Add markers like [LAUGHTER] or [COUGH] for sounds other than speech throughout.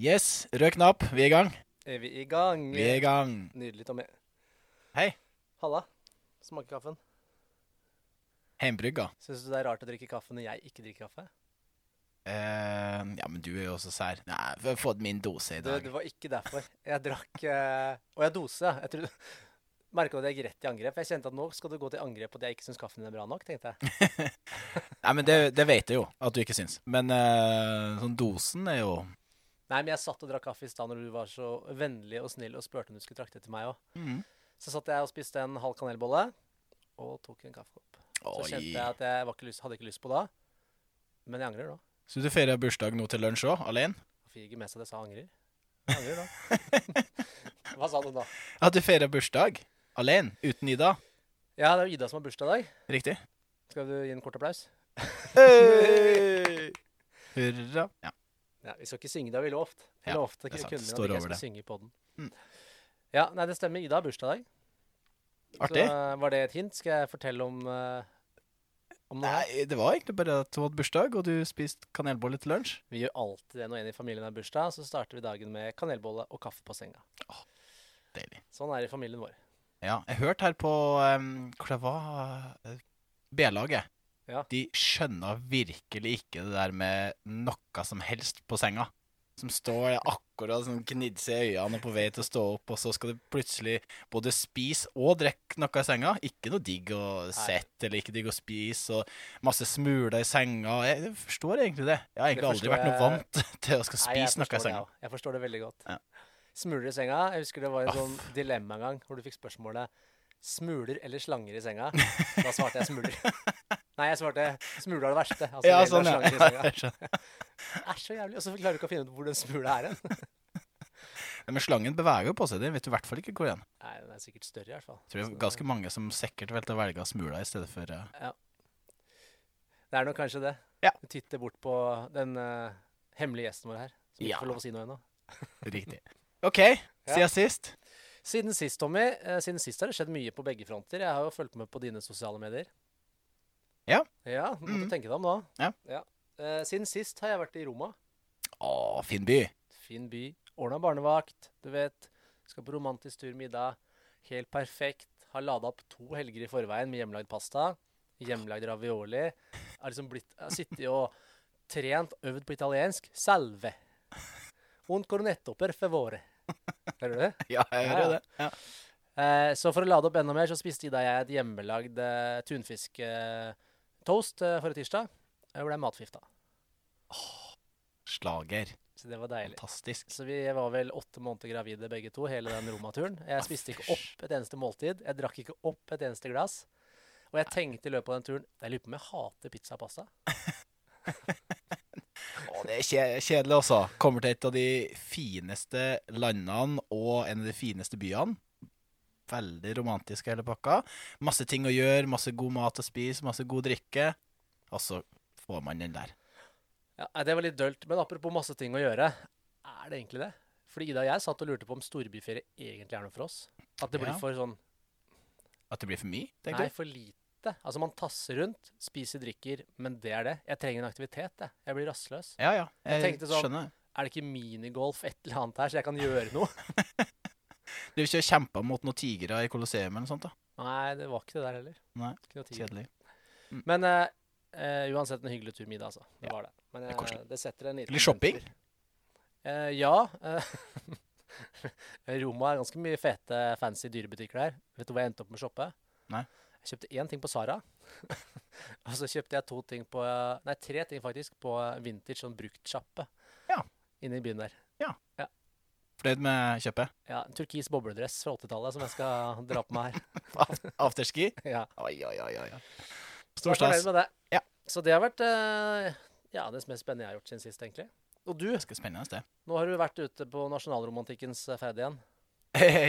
Yes, rød knapp. Vi er i gang. Er vi i gang? Vi er i gang. Nydelig, Tommy. Hei. Halla. Smaker kaffen. Heimbrygga. Syns du det er rart å drikke kaffe når jeg ikke drikker kaffe? Eh, ja, men du er jo også sær. Nei, vi har fått min dose i Det, dag. det var ikke derfor. Jeg drakk eh, Og jeg dose. Jeg trodde Merka at jeg gikk rett i angrep. Jeg kjente at nå skal du gå til angrep på at jeg ikke syns kaffen din er bra nok. tenkte jeg. [LAUGHS] Nei, men det, det vet jeg jo at du ikke syns. Men eh, sånn dosen er jo Nei, men jeg satt og drakk kaffe i stad når du var så vennlig og snill og spurte om du skulle trakte til meg òg. mm. Så satt jeg og spiste en halv kanelbolle og tok en kaffekopp. Så kjente jeg at jeg var ikke lyst, hadde ikke lyst på da. Men jeg angrer nå. Så du feirer bursdag nå til lunsj òg, alene? Hvorfor gikk ikke med seg det jeg sa angrer? Jeg angrer da. [LAUGHS] Hva sa du da? At du feirer bursdag alene, uten Ida? Ja, det er jo Ida som har bursdag i dag. Riktig. Skal du gi en kort applaus? [LAUGHS] Hurra. Ja. Ja, Vi skal ikke synge, det har vi lovt. Vi Ja, lovte det er sant. Står ikke over det. synge på den. Mm. Ja, nei, det stemmer. Ida har bursdag i dag. Artig. Så eh, var det et hint? Skal jeg fortelle om, uh, om noe? Nei, det var egentlig bare at hun hadde bursdag, og du spiste kanelbolle til lunsj. Vi gjør alltid det når en i familien har bursdag. Så starter vi dagen med kanelbolle og kaffe på senga. Deilig. Sånn er det i familien vår. Ja, jeg hørte her på um, hva det var eh, B-laget. Ja. De skjønner virkelig ikke det der med noe som helst på senga. Som står akkurat sånn gnidse i øynene på vei til å stå opp, og så skal du plutselig både spise og drikke noe i senga. Ikke noe digg å sette eller ikke digg å spise, og masse smuler i senga. Jeg forstår egentlig det. Jeg har egentlig aldri vært noe vant [LAUGHS] til å skal Nei, spise noe i senga. Jeg forstår det veldig godt. Ja. Smuler i senga. Jeg husker det var en sånn dilemma en gang hvor du fikk spørsmålet Smuler eller slanger i senga? [LAUGHS] Da svarte jeg smuler. [LAUGHS] Nei, jeg svarte smula er det verste. Altså, Ja, sånn, ja. [LAUGHS] Det er så jævlig. Og så klarer du ikke å finne ut hvor den smula er hen. [LAUGHS] Men slangen beveger jo på seg. Den vet du i hvert fall ikke hvor igjen. Nei, den er sikkert større i hvert fall. Tror det er ganske mange som sikkert å velge smula i stedet for Ja. Det er nok kanskje det. Ja. Du titter bort på den uh, hemmelige gjesten vår her, som ikke Ja. får lov å si noe ennå. [LAUGHS] Riktig. OK, siden sist. Siden sist, Tommy, Uh, siden sist har det skjedd mye på begge fronter. Jeg har jo fulgt med på dine sosiale medier. Ja. Ja, måtte Mhm. du tenke deg om da. Ja. Eh, siden sist har jeg vært i Roma. Å, fin by. Fin by. Ordna barnevakt, du vet. Skal på romantisk tur middag. Helt perfekt. Har lada opp to helger i forveien med hjemmelagd pasta. Hjemmelagd ravioli. Har liksom blitt har sittet og trent, øvd på italiensk. Salve. Un cornetto per favore. Hører du det? [LAUGHS] Ja, jeg Ja, hører ja. det. Ja. Eh, så for å lade opp enda mer, så spiste Ida og jeg et hjemmelagd eh, tunfisktoast eh, forrige tirsdag. Jeg ble matforgifta, Slager. så det var deilig. Fantastisk. Så vi var vel åtte måneder gravide begge to, hele den romaturen. Jeg spiste ikke opp et eneste måltid. Jeg drakk ikke opp et eneste glass. Og jeg tenkte i løpet av den turen Jeg lurer på om jeg hater pizza og pasta. [LAUGHS] Å, det er kjedelig også. Kommer til et av de fineste landene og en av de fineste byene. Veldig romantisk hele pakka. Masse ting å gjøre, masse god mat å spise, masse god drikke. Og så får man den der. Ja, det var litt dølt. Men apropos masse ting å gjøre. Er det egentlig det? Fordi Ida og jeg satt og lurte på om storbyferie egentlig er noe for oss. At det blir Ja. for sånn At det blir for mye, Nei, for lite. Altså, man tasser rundt, spiser, drikker, men det er det. Jeg trenger en aktivitet, jeg. Jeg blir rastløs. Ja, ja. Jeg Jeg, tenkte sånn- skjønner. Er det ikke minigolf, et eller annet her, så jeg kan gjøre noe? [LAUGHS] Du har ikke kjempe mot noen tigre i Colosseum eller noe sånt? da? Nei, det var ikke det der heller. Nei, Kjedelig. Mm. Men uh, uh, uansett en hyggelig tur middag, altså. Det Ja, var det. Men det er eh, det setter en liten Litt shopping? ja. [LAUGHS] Roma er ganske mye fete, fancy dyrebutikker der. Vet du hva jeg endte opp med å shoppe? Nei. Jeg kjøpte én ting på Sara. [LAUGHS] og så kjøpte jeg to ting på Nei, tre ting faktisk på vintage sånn bruktsjappe. Ja. Inne i byen der. Fornøyd med kjøpet? Ja, En turkis bobledress fra 80-tallet som jeg skal [LAUGHS] dra på meg her. Afterski? [LAUGHS] ja. Oi, oi, oi. oi. Stor stas. Ja. Så det har vært eh, ja, det mest spennende jeg har gjort siden sist, egentlig. Og du, Ganske spennende det. nå har du vært ute på nasjonalromantikkens eh, ferd igjen.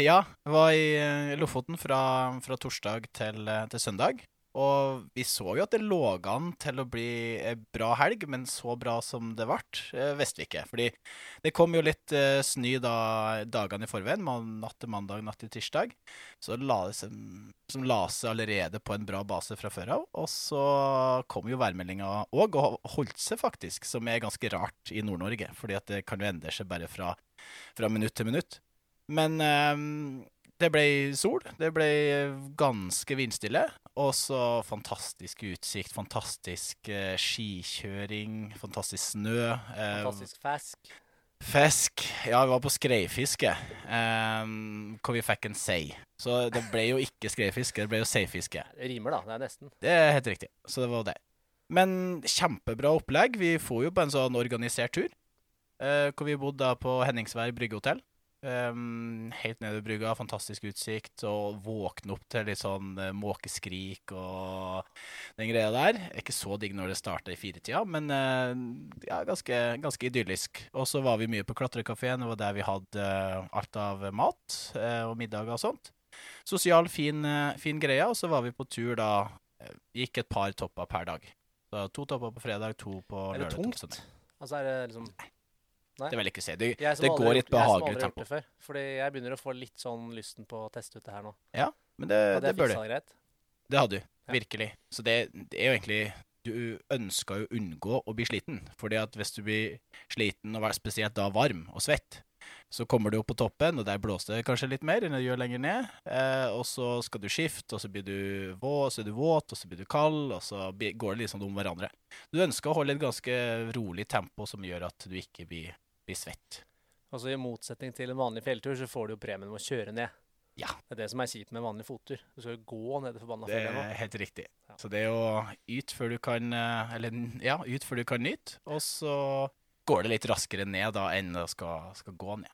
ja, jeg var i eh, Lofoten fra, fra torsdag til, eh, til søndag. Og vi så jo at det lå an til å bli bra helg, men så bra som det ble, eh, visste vi ikke. Fordi det kom jo litt eh, snø da, dagene i forveien, natt til mandag, natt til tirsdag. Så la det seg, som la seg allerede på en bra base fra før av. Og så kom jo værmeldinga òg, og holdt seg faktisk, som er ganske rart i Nord-Norge. Fordi at det kan jo endre seg bare fra, fra minutt til minutt. Men eh, det ble sol. Det ble ganske vindstille. Og så fantastisk utsikt, fantastisk eh, skikjøring, fantastisk snø. eh, Fantastisk fisk. Fisk. Ja, vi var på skreifiske, eh, hvor vi fikk en sei. Så det ble jo ikke skreifiske, det ble jo seifiske. Det rimer, da. Det er nesten. Det er helt riktig. Så det var det. Men kjempebra opplegg. Vi får jo på en sånn organisert tur. Eh, hvor vi bodde da på Henningsvær bryggehotell. Um, helt nede ved brygga, fantastisk utsikt. Og våkne opp til litt sånn uh, måkeskrik og den greia der. Er Ikke så digg når det starter i firetida, men uh, ja, ganske, ganske idyllisk. Og så var vi mye på klatrekafeen. Det var der vi hadde uh, alt av mat og middager og sånt. Sosial, fin, fin greie. Og så var vi på tur da Gikk et par topper per dag. Så to topper på fredag, to på lørdag. Er det tungt? Altså er det liksom Det vil jeg ikke si. Det, det går har i et gjort- jeg som aldri har gjort det før. Fordi jeg begynner å få litt sånn lysten på å teste ut det her nå. Ja, Men det, det, det bør du. greit. Det hadde du. Virkelig. Så det, det er jo egentlig Du ønsker jo å unngå å bli sliten. Fordi at hvis du blir sliten, og spesielt da varm og svett, så kommer du opp på toppen, og der blåser det kanskje litt mer enn det gjør lenger ned. Eh, og så skal du skifte, og så blir du våt, så er du våt, og så blir du kald, og så går det litt sånn om hverandre. Du ønsker å holde et ganske rolig tempo som gjør at du ikke blir, blir svett. Altså I motsetning til en vanlig fjelltur, så får du jo premien med å kjøre ned. Ja. Det er det som er kjipt med vanlig fottur. Du skal jo gå ned det forbanna fjellet Det er helt riktig. Ja. Så det er å yte før du kan eh, Eller ja, yte før du kan nyte, og så går det litt raskere ned da enn det skal, skal gå ned.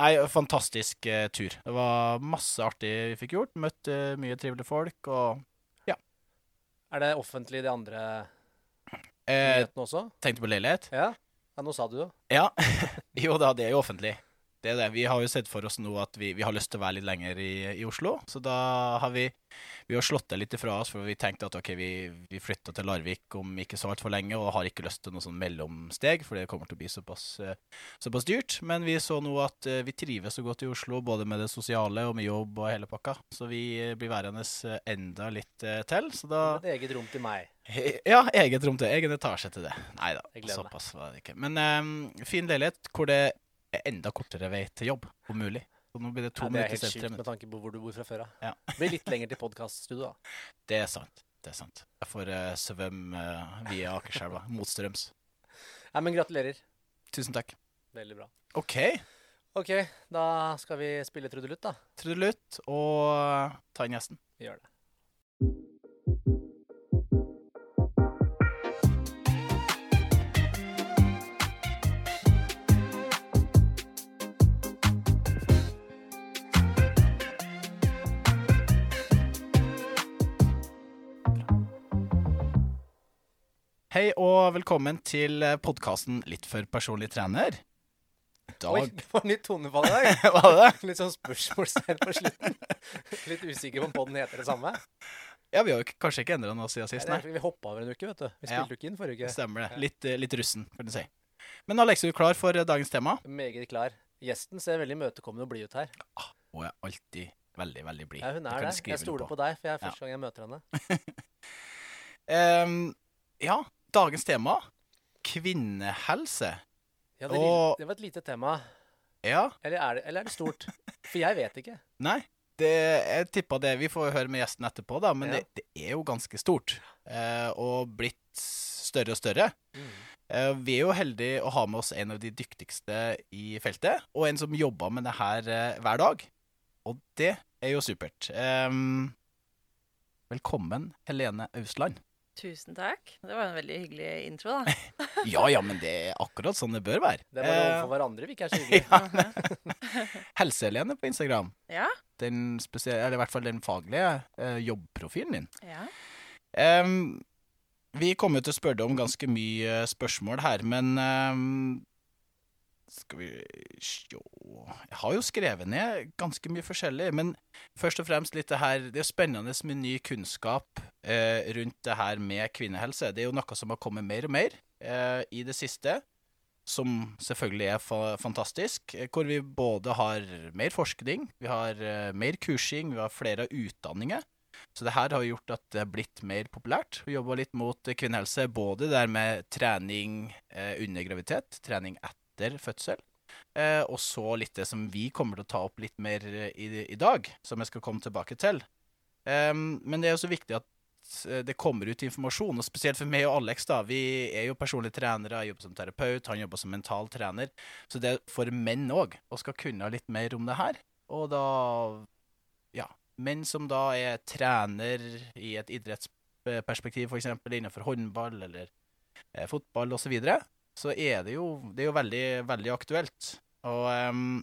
Nei, fantastisk eh, tur. Det var masse artig vi fikk gjort. Møtte mye trivelige folk og ja. Er det offentlig, de andre eh, nyhetene også? Tenkte på leilighet. Ja? Ja, nå sa du det. Ja. [LAUGHS] jo da, det er jo offentlig. Det er det. Vi har jo sett for oss nå at vi, vi har lyst til å være litt lenger i, i Oslo. Så da har vi vi har slått det litt ifra oss, for vi tenkte at ok, vi, vi flytter til Larvik om ikke så altfor lenge, og har ikke lyst til noe sånn mellomsteg, for det kommer til å bli såpass, eh, såpass dyrt. Men vi så nå at eh, vi trives så godt i Oslo, både med det sosiale og med jobb og hele pakka. Så vi eh, blir værende enda litt til. Så da Et eget rom til meg. [LAUGHS] ja, eget rom til. Egen etasje til det. Nei da, såpass var det ikke. Men um, fin leilighet hvor det er enda kortere vei til jobb, om mulig. Så nå blir det to Ja, det er helt sykt sjukt med tanke på hvor du bor fra før av. Ja. [LAUGHS] Det blir litt lenger til podkaststudio, da. [LAUGHS] Det er sant. Det er sant. Jeg får uh, svømme uh, via Akerselva, motstrøms. Nei, men gratulerer. Tusen takk. Veldig bra. OK. OK, da skal vi spille trudelutt, da. Trudelutt og eh, ta inn gjesten. Vi gjør det. Hei og velkommen til podkasten Litt for personlig trener. Dag Oi, det var nytt tonefall i dag. [LAUGHS] Hva det det? Litt sånn spørsmålstegn på slutten. Litt usikker på om podden heter det samme. Ja, vi har jo kanskje ikke endra noe siden sist, Nei. Vi hoppa over en uke, vet du. Vi spilte jo ikke inn forrige uke. Stemmer det. Ja. Litt, eh, litt russen, kan du si. Men Alex, er du klar for eh, dagens tema? Meget klar. Gjesten ser veldig imøtekommende og blid ut her. Hun er alltid veldig, veldig blid. Ja, hun er det. Jeg stoler på deg, for jeg er første gang jeg møter henne. [LAUGHS] um, ja, dagens tema kvinnehelse. Ja, det, Og- det var et lite tema. Ja, Eller er, det, eller er det stort? For jeg vet ikke. [LAUGHS] nei. Det, jeg tippa det. Vi får høre med gjesten etterpå, da, men Ja. det, det er jo ganske stort. Eh, og blitt større og større. Eh, vi er jo heldige å ha med oss en av de dyktigste i feltet, og en som jobber med det her eh, hver dag. Og det er jo supert. Ehm, velkommen, Helene Ausland. Tusen takk. Det var en veldig hyggelig intro, da. [LAUGHS] Ja ja, men det er akkurat sånn det bør være. Det er bare Eh, overfor hverandre vi ikke er så [LAUGHS] hyggelige. [LAUGHS] Helse-Helene på Instagram. Ja. Den spesielle, eller i hvert fall den faglige eh, jobbprofilen din. ja. Um, vi kommer til å spørre deg om ganske mye spørsmål her, men em, Skal vi sjå Jeg har jo skrevet ned ganske mye forskjellig, men først og fremst litt det her Det er spennende med ny kunnskap eh, rundt det her med kvinnehelse. Det er jo noe som har kommet mer og mer eh, i det siste. Som selvfølgelig er fa fantastisk. eh, Hvor vi både har mer forskning, vi har eh, mer kursing, vi har flere utdanninger. Så det her har gjort at det har blitt mer populært. Vi jobber litt mot eh, kvinnehelse, både der med trening eh, under graviditet, trening etter fødsel, eh, og så litt det som vi kommer til å ta opp litt mer eh, i, i dag, som jeg skal komme tilbake til. Eh, men det er også viktig at eh, det kommer ut informasjon, og spesielt for meg og Alex. da, Vi er jo personlige trenere, jeg jobber som terapeut, han jobber som mental trener. Så det er for menn òg, og skal kunne litt mer om det her. Og da Ja. Menn som da er trener i et idrettsperspektiv, f.eks. innenfor håndball eller eh, fotball osv., så, er det jo, det er jo veldig, veldig aktuelt. Og um,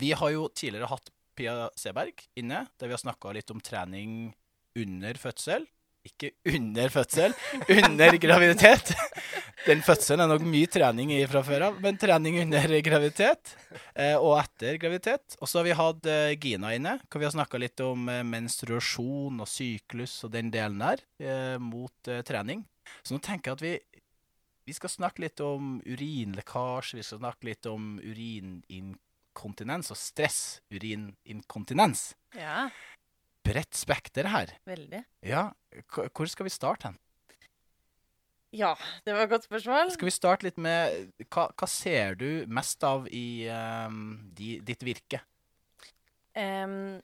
vi har jo tidligere hatt Pia Seberg inne, der vi har snakka litt om trening under fødsel. Ikke under fødsel, [LAUGHS] under graviditet. Den fødselen er nok mye trening i fra før av, men trening under graviditet eh, og etter graviditet. Og så har vi hatt eh, Gina inne, hvor vi har snakka litt om eh, menstruasjon og syklus og den delen der, eh, mot eh, trening. Så nå tenker jeg at vi, vi skal snakke litt om urinlekkasje, vi skal snakke litt om urininkontinens og stress. Urininkontinens. Ja, Bredt spekter her. veldig. Ja, hvor skal vi starte hen? Ja, det var et godt spørsmål. Skal vi starte litt med Hva, hva ser du mest av i um, di, ditt virke? Um,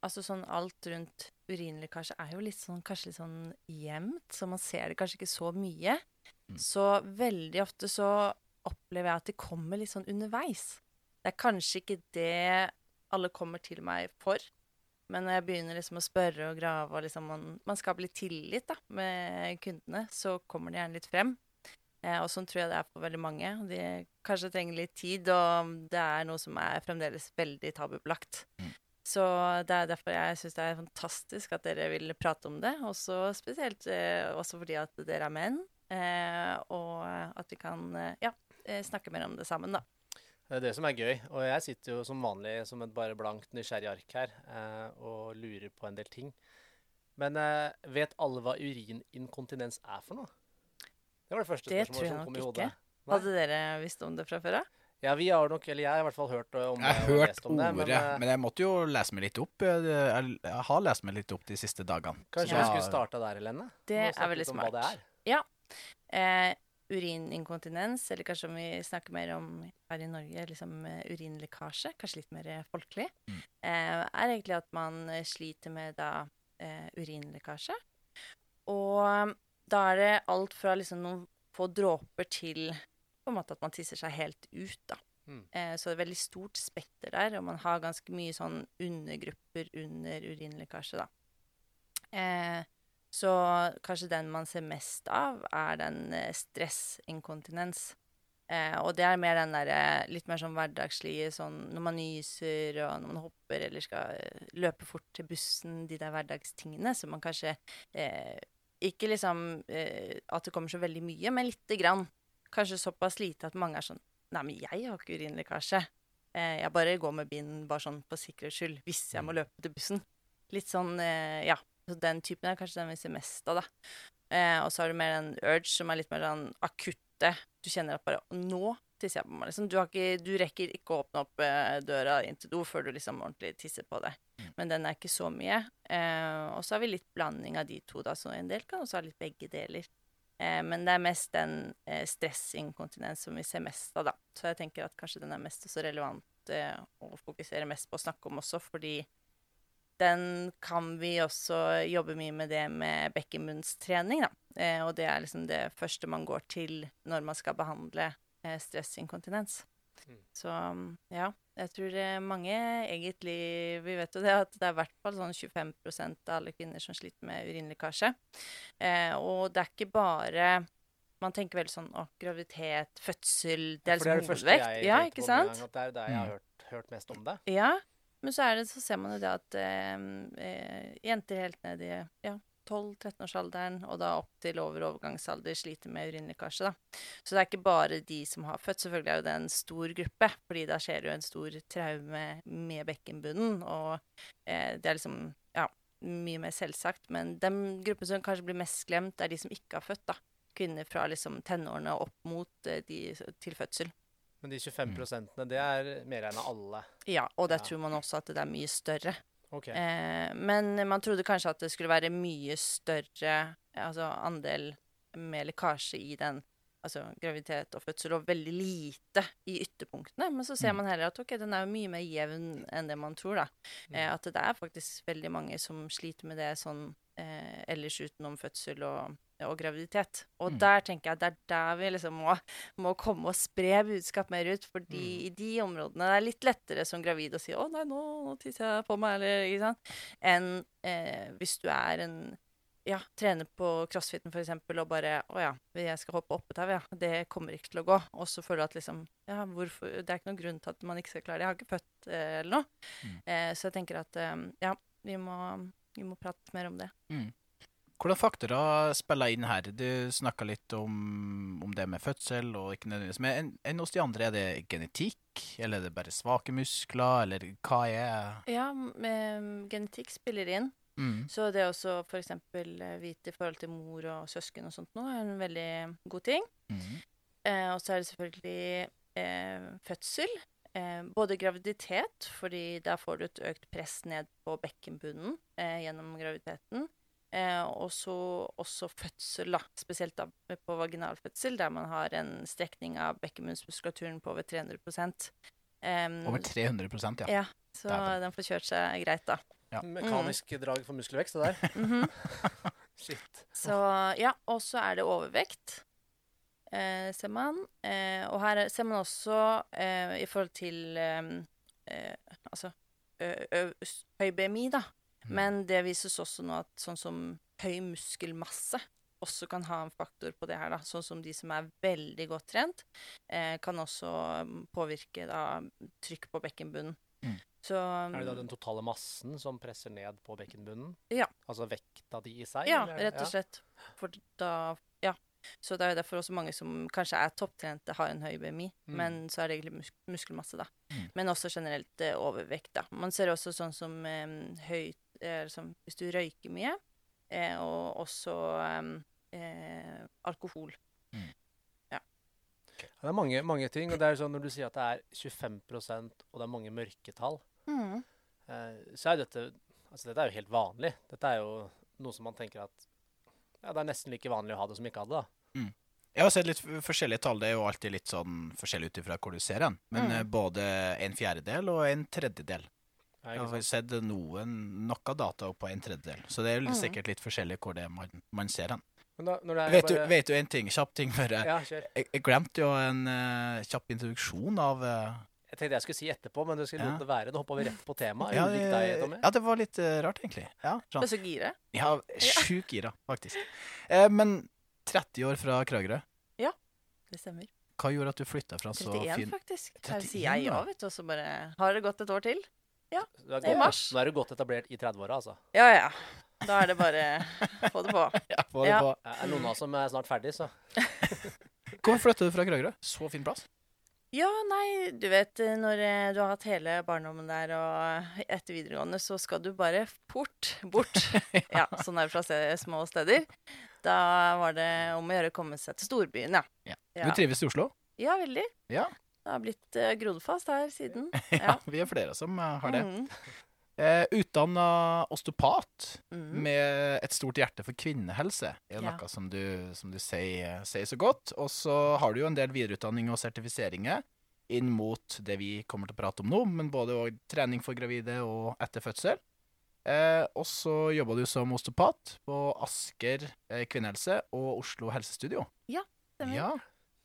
altså sånn alt rundt urinlekkasje er jo litt sånn, kanskje litt sånn gjemt, så man ser det kanskje ikke så mye. Mm. Så veldig ofte så opplever jeg at de kommer litt sånn underveis. Det er kanskje ikke det alle kommer til meg for. Men når jeg begynner liksom å spørre og grave, og liksom man, man skaper litt tillit da, med kundene, så kommer det gjerne litt frem. Eh, og sånn tror jeg det er for veldig mange. De kanskje trenger litt tid, og det er noe som er fremdeles veldig tabubelagt. Mm. Så det er derfor jeg syns det er fantastisk at dere vil prate om det. Også spesielt eh, også fordi at dere er menn, og at vi kan eh, ja, eh, snakke mer om det sammen, da. Det er det som er gøy. Og jeg sitter jo som vanlig som et bare blankt nysgjerrig ark her eh, og lurer på en del ting. Men eh, vet alle hva urininkontinens er for noe? Det var det første Det spørsmålet som kom i hodet. Ikke. Hadde dere visst om det fra før av? Ja, vi har nok, eller jeg har i hvert fall hørt eh, om det. Jeg har hørt om det, ordet, men, men, eh, jeg måtte jo lese meg litt opp. Jeg, jeg, jeg har lest meg litt opp de siste dagene. kanskje Ja. vi skulle starta der, Helene? Det er veldig smart. er. Eh, urininkontinens, eller kanskje om vi snakker mer om her i Norge, liksom eh, urinlekkasje, kanskje litt mer eh, folkelig, Mm. eh, er egentlig at man eh, sliter med da eh, urinlekkasje. Og da er det alt fra liksom noen få dråper til på en måte at man tisser seg helt ut, da. Mm. Eh, så det er veldig stort spekter der, og man har ganske mye sånn undergrupper under urinlekkasje, da. Eh, så kanskje den man ser mest av, er den eh, stressinkontinens. Eh, og det er mer den der, litt mer sånn hverdagslige sånn når man nyser og når man hopper eller skal eh, løpe fort til bussen, de der hverdagstingene som man kanskje eh, Ikke liksom eh, at det kommer så veldig mye, men lite grann. Kanskje såpass lite at mange er sånn Nei, men jeg har ikke urinlekkasje. Eh, jeg bare går med bind bare sånn på sikkerhets skyld hvis jeg må løpe til bussen. Litt sånn, eh, ja. Så den typen er kanskje den vi ser mest av, da. Eh, og så har du mer den urge, som er litt mer sånn akutte. Du kjenner at bare Nå tisser jeg på meg, liksom. Du, har ikke, du rekker ikke å åpne opp eh, døra inn til do før du liksom ordentlig tisser på deg. Mm. Men den er ikke så mye. Eh, og så har vi litt blanding av de to, da. Så en del kan også ha litt begge deler. Eh, men det er mest den eh, stressinkontinens som vi ser mest av, da. Så jeg tenker at kanskje den er mest også relevant eh, å fokusere mest på å snakke om også, fordi den kan vi også jobbe mye med det med bekkenbunnstrening, da. Eh, og det er liksom det første man går til når man skal behandle eh, stressinkontinens. Mm. Så ja, jeg tror eh, mange egentlig Vi vet jo det at det er i hvert fall sånn 25% av alle kvinner som sliter med urinlekkasje. Eh, og det er ikke bare Man tenker veldig sånn å, graviditet, fødsel Det er For det er liksom det første jeg Ja, ikke sant? gang, at Det er det jeg har Mm. hørt, hørt mest om det. Ja, men så det, så ser man jo det at eh, eh, jenter helt ned i ja, 12-13-årsalderen, og da opp til over overgangsalder sliter med urinlekkasje. da. Så det er ikke bare de som har født. Selvfølgelig er det en stor gruppe, fordi da skjer det jo en stor traume med bekkenbunnen. Og eh, det er liksom ja, mye mer selvsagt. Men den gruppen som kanskje blir mest glemt, er de som ikke har født. da. Kvinner fra liksom tenårene og opp mot eh, de til fødsel. Men de 25 prosentene, det er mer enn alle. Ja, og der Ja. tror man også at det er mye større. Okay. Eh, men man trodde kanskje at det skulle være mye større altså andel med lekkasje i den altså graviditet og fødsel, og veldig lite i ytterpunktene. Men så ser Mm. man heller at ok, den er jo mye mer jevn enn det man tror. da. Eh, Mm. at det er faktisk veldig mange som sliter med det sånn eh, ellers utenom fødsel og, og graviditet. Og Mm. der tenker jeg det er der vi liksom må, må komme og spre budskap mer ut. Fordi Mm. i de områdene det er litt lettere som gravid å si 'Å, nei, nå, nå tisser jeg på meg', eller ikke sant, enn eh, hvis du er en ja, trener på crossfiten eksempel, og bare 'Å ja, jeg skal hoppe opp et tau, ja'. Det kommer ikke til å gå. Og så føler du at liksom Ja, hvorfor Det er ikke noen grunn til at man ikke skal klare det. Jeg har ikke født eh, eller noe. Mm. Eh, så jeg tenker at eh, ja, vi må, vi må prate mer om det. Hvilke faktorer spiller inn her? Du snakka litt om, om det med fødsel, og ikke nødvendigvis Men enn en hos de andre, er det genetikk, eller er det bare svake muskler, eller hva er Ja, m- eh, genetikk spiller inn. mm. Så det også f.eks. vite forhold til mor og søsken og sånt nå, er en veldig god ting. Mm. Eh, og så er det selvfølgelig eh, fødsel. Eh, både graviditet, fordi da får du et økt press ned på bekkenbunnen eh, gjennom graviditeten. Eh, og så også fødsel, da. Spesielt da på vaginalfødsel, der man har en strekning av bekkemunnsmuskulaturen på over 300 um, Over 300 ja. Ja, så den får kjørt seg greit, da. Ja. Mekanisk drag for muskelvekst, det der. Mhm. [LAUGHS] Shit. Så ja, og så er det overvekt, eh, ser man. Eh, og her er- ser man også eh, i forhold til eh, eh, altså ø, ø, høy BMI, da. Mm. Men det vises også nå at sånn som høy muskelmasse også kan ha en faktor på det her, da. Sånn som de som er veldig godt trent, eh, kan også mm, påvirke da trykk på bekkenbunnen. Mm. Så Er det da den totale massen som presser ned på bekkenbunnen? Ja. Altså vekta di i seg? Ja, eller rett og slett. For da Ja. Så det er jo derfor også mange som kanskje er topptrente, har en høy BMI, Mm. men så er det egentlig mus muskelmasse, da. Mm. Men også generelt eh, overvekt, da. Man ser også sånn som eh, høyt eh, som Hvis du røyker mye, eh, og også eh, eh, alkohol. Ja, Det er mange, mange ting. Og det er sånn når du sier at det er 25% og det er mange mørketall, Mm. eh, så er dette Altså dette er jo helt vanlig. Dette er jo noe som man tenker at ja, det er nesten like vanlig å ha det som ikke ha det. da. Jeg har sett litt forskjellige tall. Det er jo alltid litt sånn forskjellig ut ifra hvor du ser den. Men Mm. både en fjerdedel og en tredjedel. Ja, Jeg har sett noen, noe data på en tredjedel. Så det er Mm. sikkert litt forskjellig hvor det er man, man ser den. Men da, når det er Vet du, vet du en ting? Kjapp ting bare? Ja. Jeg, jeg glemte jo en uh, kjapp introduksjon av uh... Jeg tenkte jeg skulle si etterpå, men du skulle Ja. lot det være. Nå hoppa vi rett på temaet. ja, ja, det var litt uh, rart, egentlig. Ja, Du er sånn. så gira. ja sjukt gira, faktisk. Eh, men 30 år fra Kragerø. Ja, Det stemmer. Hva gjorde at du flytta fra så 31, fin faktisk. 31, sier jeg ja, vet du, og så bare Har det gått et år til? Du er det er godt- mars. Nå er du godt etablert i 30-åra, altså. Ja, ja. Da er det bare få det på. [LAUGHS] Ja, få det Ja. på. Det er noen av oss som er snart ferdig, så. [LAUGHS] Hvorfor flytta du fra Kragerø? Så fin plass. Ja, nei, du vet eh, når eh, du har hatt hele barndommen der og etter videregående, så skal du bare fort bort. [LAUGHS] ja, sånn er det fra små steder. Da var det om å gjøre å komme seg til storbyen, ja. Ja. Ja, Du trives i Oslo? ja veldig. Ja. Det har blitt uh, grodd fast her siden. [LAUGHS] Ja, vi er flere som eh, har det. Mm. Eh, Utdanna osteopat Mm. med et stort hjerte for kvinnehelse, er noe Ja. som du, som du sier, sier så godt. Og så har du jo en del videreutdanning og sertifiseringer inn mot det vi kommer til å prate om nå, men både trening for gravide og etter fødsel. Eh, og så jobba du som osteopat på Asker eh, kvinnehelse og Oslo helsestudio. Stemmer. Ja,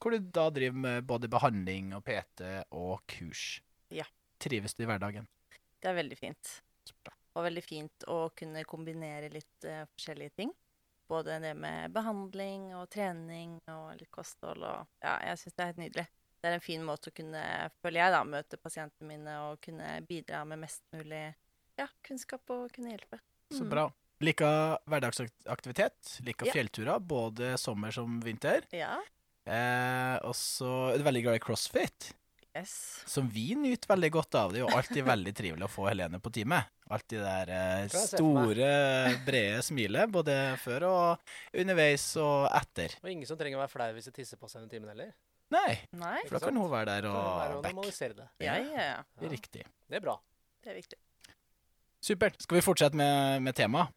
hvor du da driver med både behandling og PT og kurs. Ja. Trives du i hverdagen? Det er veldig fint. Så. Og veldig fint å kunne kombinere litt uh, forskjellige ting. Både det med behandling og trening og litt kosthold og Ja, jeg syns det er helt nydelig. Det er en fin måte å kunne, føler jeg, da, møte pasientene mine og kunne bidra med mest mulig ja, kunnskap og kunne hjelpe. Så Mm. bra. Liker hverdagsaktivitet. Liker Ja. fjellturer, både sommer som vinter. Ja. Eh, og så er du veldig glad i crossfit, Yes. som vi nyter veldig godt av. Det er jo alltid veldig trivelig å få Helene på time. Alltid det der eh, store, brede smilet, både før og underveis og etter. Og ingen som trenger å være flau hvis de tisser på seg under timen heller. Nei, Nei. for da kan hun være der det er og back. det. Ja, ja, ja. Ja, Riktig. Det er bra. Det er viktig. Supert. Skal vi fortsette med, med temaet?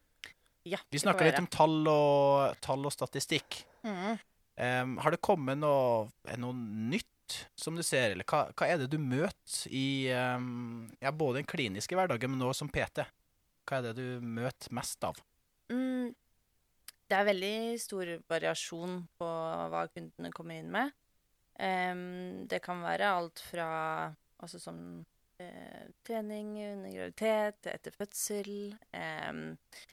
Ja, Vi det snakka litt om tall og, tall og statistikk. Mhm. Em, har det kommet noe, er noe nytt som du ser, eller hva, hva er det du møter i um, ja, både den kliniske hverdagen, men også som PT? Hva er det du møter mest av? Mm, det er veldig stor variasjon på hva kundene kommer inn med. Um, det kan være alt fra altså som eh, trening under graviditet, etter fødsel.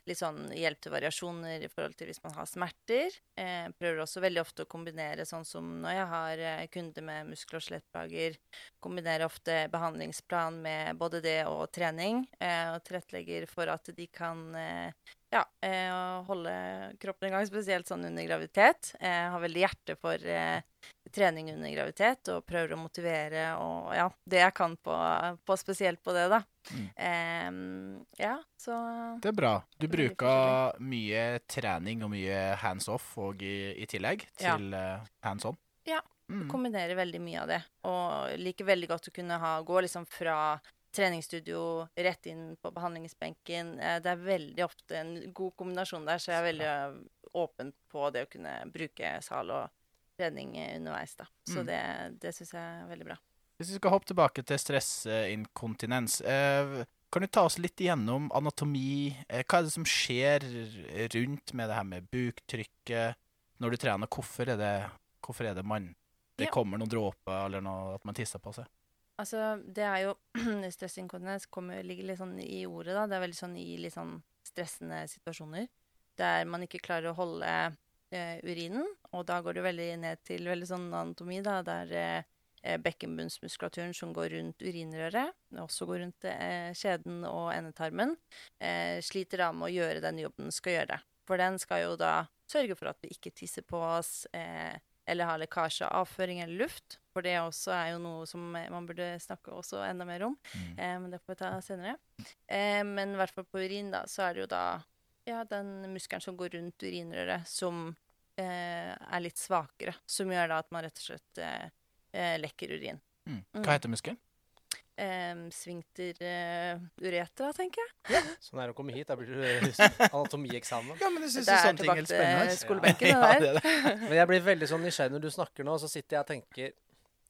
litt sånn hjelp til variasjoner i forhold til hvis man har smerter. Eh, prøver også veldig ofte å kombinere sånn som når jeg har eh, kunder med muskel- og skjelettplager. Kombinerer ofte behandlingsplan med både det og trening. Eh, og tilrettelegger for at de kan eh, ja, eh, holde kroppen i gang, spesielt sånn under graviditet. Jeg har veldig hjerte for eh, trening under graviditet og prøver å motivere og ja, det jeg kan på, på spesielt på det, da. Mm. Um, ja, så Det er bra. Du bruker mye trening og mye hands off og i, i tillegg til ja. hands on. Ja, Mm. kombinerer veldig mye av det. Og liker veldig godt å kunne ha, gå liksom fra treningsstudio rett inn på behandlingsbenken. Eh, Det er veldig ofte en god kombinasjon der, så jeg er veldig eh, åpen på det å kunne bruke sal og trening eh, underveis. da. Så Mm. det, det syns jeg er veldig bra. Hvis vi skal hoppe tilbake til stressinkontinens, eh, kan du ta oss litt igjennom anatomi? Eh, hva er det som skjer rundt med det her med buktrykket når du trener? Hvorfor er det, hvorfor er det man Det Ja. kommer noen dråper, eller noe, at man tisser på seg? Altså, det er jo [CLEARS THROAT] Stressinkontinens kommer- ligger litt sånn i ordet, da. Det er veldig sånn i litt sånn stressende situasjoner. Der man ikke klarer å holde urinen, og da går det veldig ned til veldig sånn anatomi, da. Der eh, eh, bekkenbunnsmuskulaturen som går rundt urinrøret, også går rundt eh, skjeden og endetarmen, eh, sliter da med å gjøre den jobben den skal gjøre. For den skal jo da sørge for at vi ikke tisser på oss, eh, eller har lekkasje av avføring eller luft. For det også er jo noe som eh, man burde snakke også enda mer om. Mm. Eh, men det får vi ta senere. Eh, men i hvert fall på urin, da, så er det jo da ja, den muskelen som går rundt urinrøret, som eh, er litt svakere. Som gjør da at man rett og slett eh, eh, lekker urin. Mm. Mm. Hva heter muskelen? Eh, Svinkter eh, uretra, tenker jeg. Sånn er det å komme hit, da blir det [LAUGHS] anatomieksamen. Ja, men jeg [LAUGHS] Det er tilbake til skolebenken, Ja, det det der. er det. Men jeg blir veldig sånn nysgjerrig når du snakker nå, så sitter jeg og tenker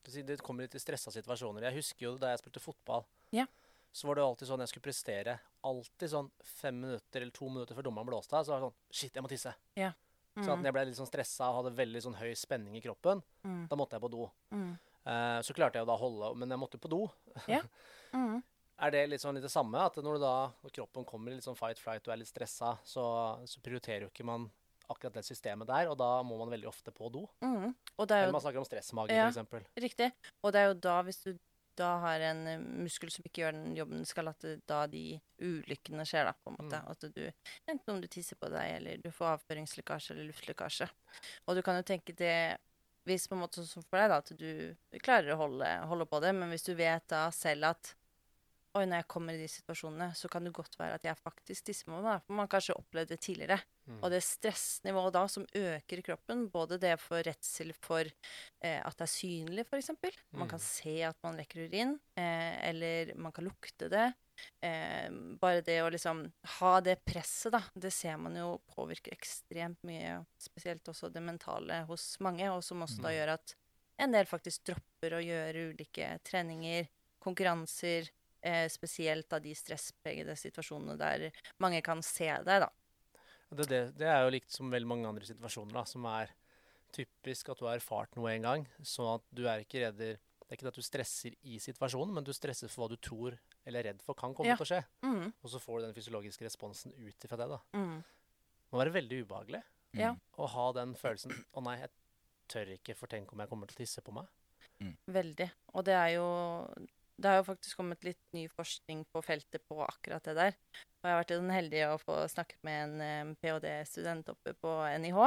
du Det kommer litt i stressa situasjoner. Jeg husker jo da jeg spilte fotball. Ja. Så var det alltid sånn jeg skulle prestere. Alltid sånn fem minutter eller to minutter før dommeren blåste av, så var det sånn Shit, jeg må tisse. Så at Mm, når jeg ble litt sånn stressa og hadde veldig sånn høy spenning i kroppen, mm, da måtte jeg på do. mm, Uh, så klarte jeg jo da å holde Men jeg måtte på do. [LAUGHS] mm. Er det litt sånn litt det samme? At når du da når kroppen kommer i litt sånn fight flight og er litt stressa, så, så prioriterer jo ikke man akkurat det systemet der, og da må man veldig ofte på do. Mm. Er Eller man snakker om stressmage, Ja. eksempel. Riktig. Og det er jo da, hvis du da har en eh, muskel som ikke gjør den jobben den skal, at det, da de ulykkene skjer, da, på en måte. Mm. At du, enten om du tisser på deg, eller du får avføringslekkasje eller luftlekkasje. Og du kan jo tenke det hvis på en måte sånn for deg, da, at du klarer å holde, holde på det, men hvis du vet da selv at Oi, når jeg kommer i de situasjonene, så kan det godt være at jeg faktisk tisser på meg. For man har kanskje opplevd det tidligere. Mm. Og det stressnivået da som øker i kroppen, både det for redsel for eh, at det er synlig, f.eks. Man kan Mm. se at man lekker urin, eh, eller man kan lukte det. Eh, bare det å liksom ha det presset, da, det ser man jo påvirker ekstremt mye. Spesielt også det mentale hos mange, og som også da Mm. gjør at en del faktisk dropper å gjøre ulike treninger, konkurranser. Eh, spesielt av de stresspregede situasjonene der mange kan se deg, da. Det, det, det er jo likt som veldig mange andre situasjoner, da, som er typisk at du har erfart noe en gang, Sånn at du er ikke redder Det er ikke det at du stresser i situasjonen, men du stresser for hva du tror eller er redd for kan komme Ja. til å skje. Mm, Og så får du den fysiologiske responsen ut ifra det. da. mm, Det må være veldig ubehagelig mm. å ha den følelsen Å nei, jeg tør ikke, for tenk om jeg kommer til å tisse på meg. veldig. Og det er jo det har jo faktisk kommet litt ny forskning på feltet på akkurat det der. Og jeg har vært sånn heldig å få snakket med en ph.d.-student oppe på NIH.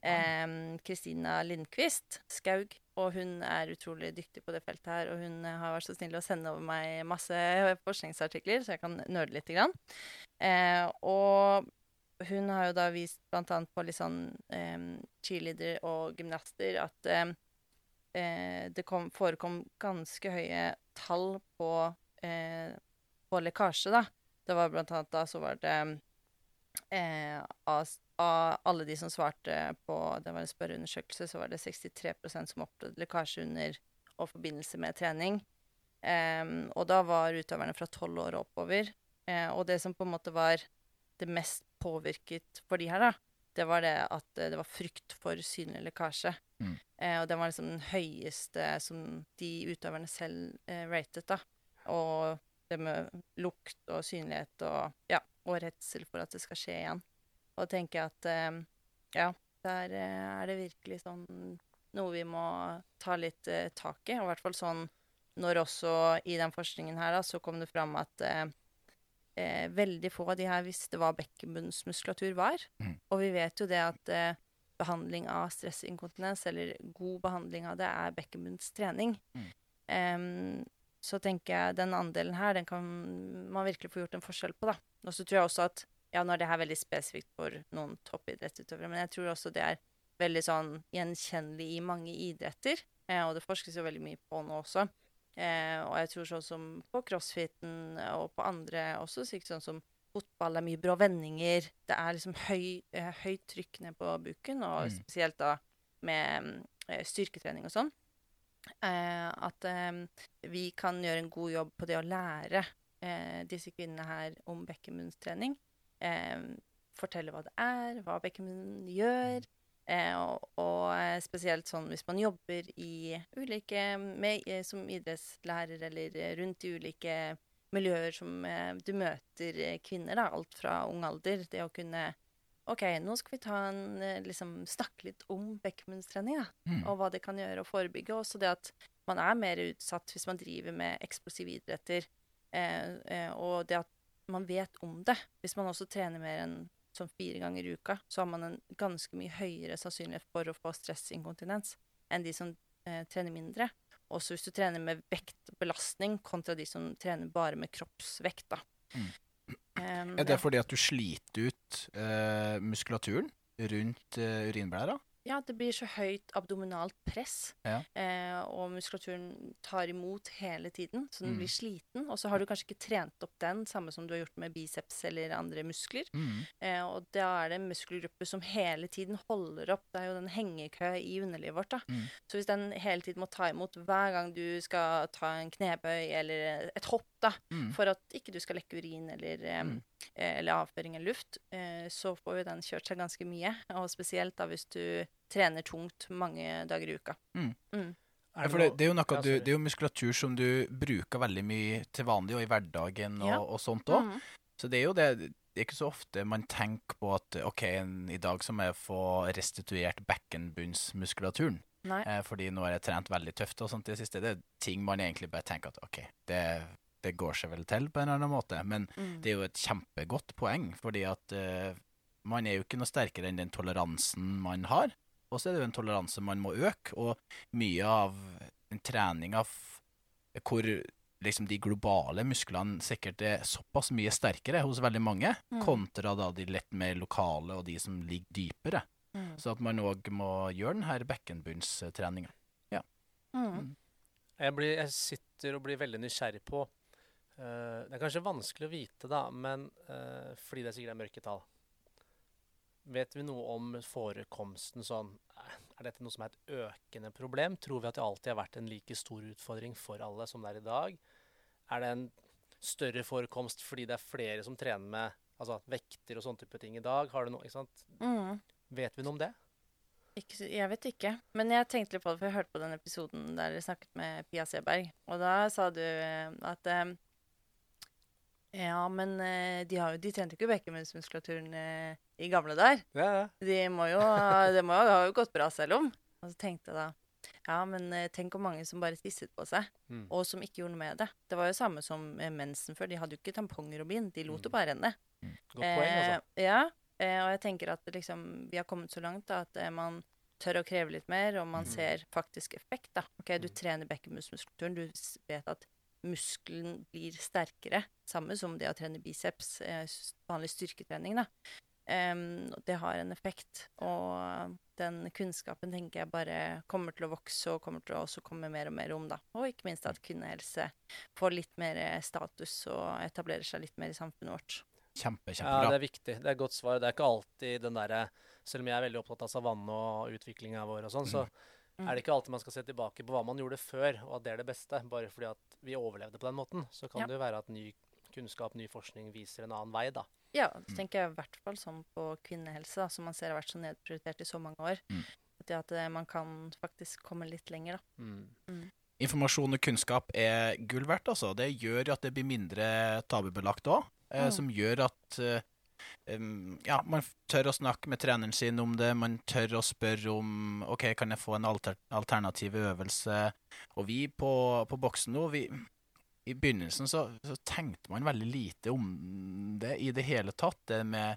Kristina Kristina Lindqvist Skaug. Og hun er utrolig dyktig på det feltet her. Og hun eh, har vært så snill å sende over meg masse forskningsartikler, så jeg kan nøle litt. Grann. Eh, og hun har jo da vist annet på litt sånn eh, cheerleader og gymnaster at eh, det kom, forekom ganske høye tall på, eh, på lekkasje, da. Det var blant annet da så var det eh, av, av alle de som svarte på Det var en spørreundersøkelse, så var det 63% som opplevde lekkasje under og forbindelse med trening. Em, og da var utøverne fra 12 år oppover. Eh, og det som på en måte var det mest påvirket for de her, da, det var det at eh, det var frykt for synlig lekkasje. Mm. Eh, og det var liksom den høyeste som de utøverne selv eh, ratet, da. Og det med lukt og synlighet og ja, og redsel for at det skal skje igjen. Og da tenker jeg at eh, ja, der eh, er det virkelig sånn noe vi må ta litt eh, tak i. Og i hvert fall sånn når også i den forskningen her da, så kom det fram at eh, veldig få av de her visste hva bekkenbunnsmuskulatur var. Mm. Og vi vet jo det at eh, behandling av stressinkontinens, eller god behandling av det, er bekkenbunnstrening. Mm. Um, så tenker jeg den andelen her, den kan man virkelig få gjort en forskjell på, da. Og så tror jeg også at ja, nå er det her veldig spesifikt for noen toppidrettsutøvere, men jeg tror også det er veldig sånn gjenkjennelig i mange idretter. Eh, og det forskes jo veldig mye på nå også. Eh, og jeg tror sånn som på crossfiten og på andre også, sikkert sånn som fotball er mye brå vendinger. Det er liksom høy, eh, høyt trykk ned på buken, og Mm. spesielt da med eh, styrketrening og sånn. Eh, at eh, vi kan gjøre en god jobb på det å lære eh, disse kvinnene her om bekkenbunnstrening. Eh, fortelle hva det er, hva bekkenbunnen gjør. Eh, og, og eh, spesielt sånn hvis man jobber i ulike med, eh, som idrettslærer eller eh, rundt i ulike miljøer som eh, du møter eh, kvinner, da, alt fra ung alder. Det å kunne OK, nå skal vi ta en, eh, liksom, snakke litt om bekkenbunnstrening, da Mm. og hva det kan gjøre å forebygge. Også det at man er mer utsatt hvis man driver med eksplosive idretter. Eh, eh, og det at man vet om det. Hvis man også trener mer enn sånn fire ganger i uka, så har man en ganske mye høyere sannsynlighet for å få stressinkontinens enn de som eh, trener mindre. Også hvis du trener med vektbelastning kontra de som trener bare med kroppsvekt. da. Mm. Um, Er det fordi at du sliter ut eh, muskulaturen rundt eh, urinblæra? Ja, det blir så høyt abdominalt press, Ja. eh, og muskulaturen tar imot hele tiden, så den Mm. blir sliten. Og så har du kanskje ikke trent opp den, samme som du har gjort med biceps eller andre muskler. Mm. Eh, og da er det en muskelgruppe som hele tiden holder opp. Det er jo den hengekø i underlivet vårt. da. Mm. Så hvis den hele tiden må ta imot hver gang du skal ta en knebøy eller et hopp, da, Mm. for at ikke du skal lekke urin eller, eh, Mm. eh, eller avføringen luft, eh, så får jo den kjørt seg ganske mye. Og spesielt da hvis du trener tungt mange dager i uka. Er Ja, for det, det er jo noe Ja, du, det er jo muskulatur som du bruker veldig mye til vanlig og i hverdagen og, Ja. og sånt òg. Mm. Så det er jo det Det er ikke så ofte man tenker på at OK, i dag så må jeg få restituert bekkenbunnsmuskulaturen. Nei. Eh, fordi nå har jeg trent veldig tøft og sånt i det siste. Det er ting man egentlig bare tenker at OK, det, det går seg vel til på en eller annen måte. Men Mm. det er jo et kjempegodt poeng, fordi at uh, man er jo ikke noe sterkere enn den toleransen man har. Og så er det jo en toleranse man må øke, og mye av en trening av hvor liksom de globale musklene sikkert er såpass mye sterkere hos veldig mange, Mm. kontra da de litt mer lokale og de som ligger dypere. Mm. Så at man òg må gjøre denne bekkenbunnstreninga. Ja. Mm. Jeg, blir, jeg sitter og blir veldig nysgjerrig på eh, Det er kanskje vanskelig å vite, da, men uh, fordi det sikkert er mørketall. Vet vi noe om forekomsten sånn Er dette noe som er et økende problem? Tror vi at det alltid har vært en like stor utfordring for alle som det er i dag? Er det en større forekomst fordi det er flere som trener med altså, vekter og sånne type ting i dag? Har du noe, ikke sant? Mm. Vet vi noe om det? Ikke, jeg vet ikke. Men jeg tenkte litt på det, for jeg hørte på den episoden der dere snakket med Pia Seberg. Og da sa du eh, at Ja, men eh, de, har de trente jo ikke bekkenbunnsmuskulaturen eh, i gamle dager. Ja, ja. De må jo, [LAUGHS] det må jo ha jo gått bra selv om. Og så tenkte jeg da Ja, men eh, tenk hvor mange som bare tisset på seg, Mm. og som ikke gjorde noe med det. Det var jo samme som mensen før. De hadde jo ikke tamponger og bind, de lot det Mm. bare renne. Godt poeng, altså. Eh, ja, eh, og jeg tenker at liksom, vi har kommet så langt da, at eh, man tør å kreve litt mer, og man Mm. ser faktisk effekt. da. Ok, Du Mm. trener bekkenbunsmuskulaturen, du vet at muskelen blir sterkere. Samme som det å trene biceps, eh, vanlig styrketrening. da. Det har en effekt, og den kunnskapen tenker jeg bare kommer til å vokse og kommer til å også komme mer og mer om. da. Og ikke minst at kvinnehelse får litt mer eh, status og etablerer seg litt mer i samfunnet vårt. Kjempe, Ja, det er viktig. Det er et godt svar. Det er ikke alltid den derre Selv om jeg er veldig opptatt av savanne og utviklinga vår og sånn, så Mm. er det ikke alltid man skal se tilbake på hva man gjorde før, og at det er det beste. Bare fordi at vi overlevde på den måten. Så kan Ja. det jo være at ny kunnskap, ny forskning viser en annen vei, da. Ja, Mm. det tenker jeg i hvert fall sånn på kvinnehelse, da, som man ser har vært så nedprioritert i så mange år. Mm. At eh, man kan faktisk komme litt lenger, da. Mm. Informasjon og kunnskap er gull verdt, altså. Det gjør jo at det blir mindre tabubelagt òg. Eh, Mm. Som gjør at eh, ja, man tør å snakke med treneren sin om det. Man tør å spørre om OK, kan jeg få en alter alternativ øvelse? Og vi på, på boksen nå, vi I begynnelsen så, så tenkte man veldig lite om det i det hele tatt. Det med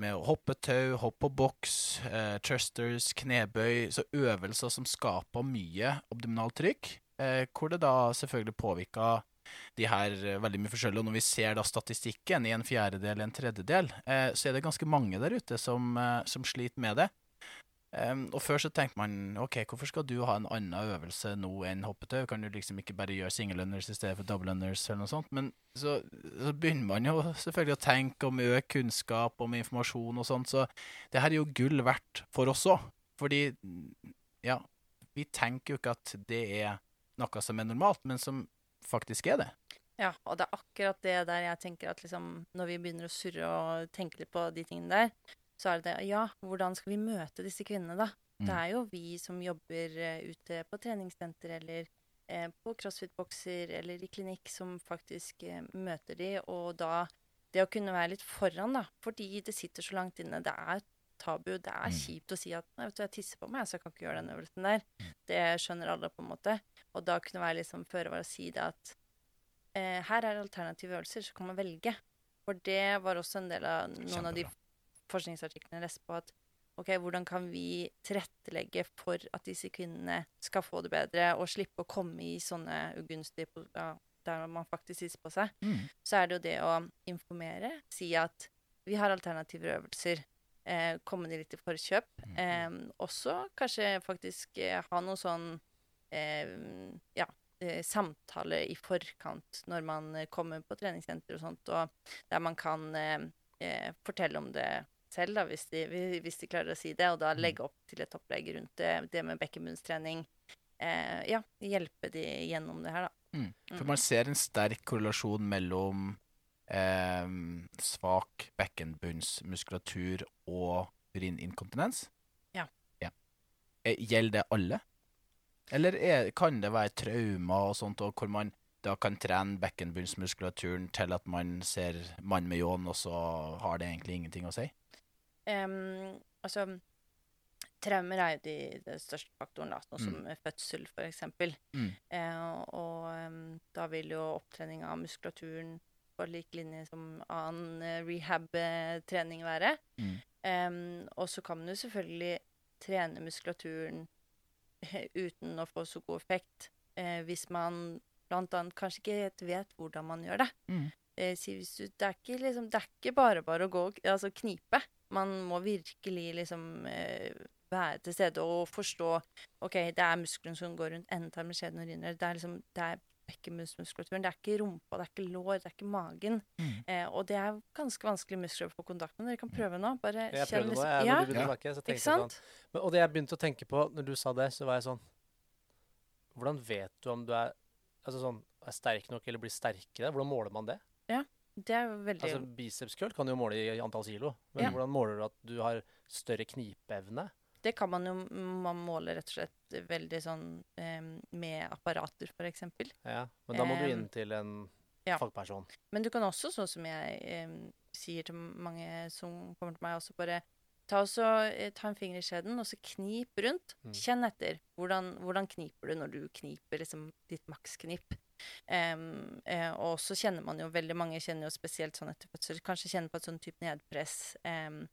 med å hoppe tau, hoppe på boks, eh, trusters, knebøy, så øvelser som skaper mye abdominaltrykk, eh, hvor det da selvfølgelig påvirka de her eh, veldig mye forskjellig. Og når vi ser da statistikken i en fjerdedel, en tredjedel, eh, så er det ganske mange der ute som, eh, som sliter med det. Um, og før så tenkte man OK, hvorfor skal du ha en annen øvelse nå enn hoppetau? Kan du liksom ikke bare gjøre single unders i stedet for double unders eller noe sånt? Men så, så begynner man jo [LAUGHS] selvfølgelig å tenke om økt kunnskap om informasjon og sånt, så det her er jo gull verdt for oss òg. Fordi, ja, vi tenker jo ikke at det er noe som er normalt, men som faktisk er det. Ja, og det er akkurat det der jeg tenker at liksom, når vi begynner å surre og tenke litt på de tingene der, så er det det Ja, hvordan skal vi møte disse kvinnene, da? Det Mm. er jo vi som jobber eh, ute på treningssenter eller eh, på crossfit-bokser eller i klinikk som faktisk eh, møter de, og da det å kunne være litt foran, da, fordi det sitter så langt inne. Det er tabu. Det er Mm. kjipt å si at nei, vet du, jeg tisser på meg, så jeg kan ikke gjøre den øvelsen der. Det skjønner alle, på en måte. Og da kunne være liksom føre var å si det at eh, her er alternative øvelser, så kan man velge. For det var også en del av noen av de forskningsartiklene jeg leste på at ok, hvordan kan vi tilrettelegge for at disse kvinnene skal få det bedre, og slippe å komme i sånne ugunstige ja, der man faktisk tisser på seg, Mm. så er det jo det å informere, si at vi har alternative øvelser, eh, komme de litt i forkjøp. Mm. Eh, også kanskje faktisk eh, ha noe sånn eh, ja, eh, samtale i forkant når man kommer på treningssenter og sånt, og der man kan fortelle om det selv, da, hvis de, hvis de klarer å si det, og da Mm. legge opp til et opplegg rundt det, det med bekkenbunnstrening. Eh, ja, hjelpe de gjennom det her, da. Mm. For Mm. man ser en sterk korrelasjon mellom eh, svak bekkenbunnsmuskulatur og urininkontinens. Ja. ja. Eh, Gjelder det alle? Eller er, kan det være traumer og sånt, og hvor man da kan trene bekkenbunnsmuskulaturen til at man ser mann med ljåen, og så har det egentlig ingenting å si? Um, altså, traumer er jo de, de største faktoren, da, sånn som Mm. fødsel, eksempel. Mm. Uh, og um, da vil jo opptrening av muskulaturen på lik linje som annen eh, rehab-trening være. Mm. Um, og så kan man jo selvfølgelig trene muskulaturen uten å få så god effekt, uh, hvis man annet kanskje ikke helt vet hvordan man gjør det. Mm. Uh, du, det, er ikke, liksom, det er ikke bare bare å gå altså, knipe. Man må virkelig liksom uh, være til stede og forstå OK, det er muskelen som går rundt endetarmen, skjeden og urinrør. Det er liksom, det er bekkenbunsmuskulaturen. Det er ikke rumpa, det er ikke lår, det er ikke magen. Mm. Eh, og det er ganske vanskelig muskler å få kontakt med. Dere kan prøve nå. Bare Jeg kjenn liksom- jeg, Ja, Ja. snakke, så ikke sant? sånn. Men, og det jeg begynte å tenke på når du sa det, så var jeg sånn Hvordan vet du om du er, altså sånn, er sterk nok eller blir sterkere? Hvordan måler man det? Det er veldig Altså Bicepscurl kan du jo måle i antall kilo, men Ja. hvordan måler du at du har større knipeevne? Det kan man jo man måle rett og slett veldig sånn eh, med apparater, eksempel. Ja, men da må du inn til en ja. fagperson. Men du kan også, sånn som jeg eh, sier til mange som kommer til meg, også bare ta, også, eh, ta en finger i skjeden, og så knip rundt. Mm. Kjenn etter. Hvordan, hvordan kniper du når du kniper liksom ditt maksknip? Um, eh, og så kjenner man jo veldig mange kjenner jo spesielt sånn etter fødsel, kanskje kjenner på et sånn type nedpress. Um,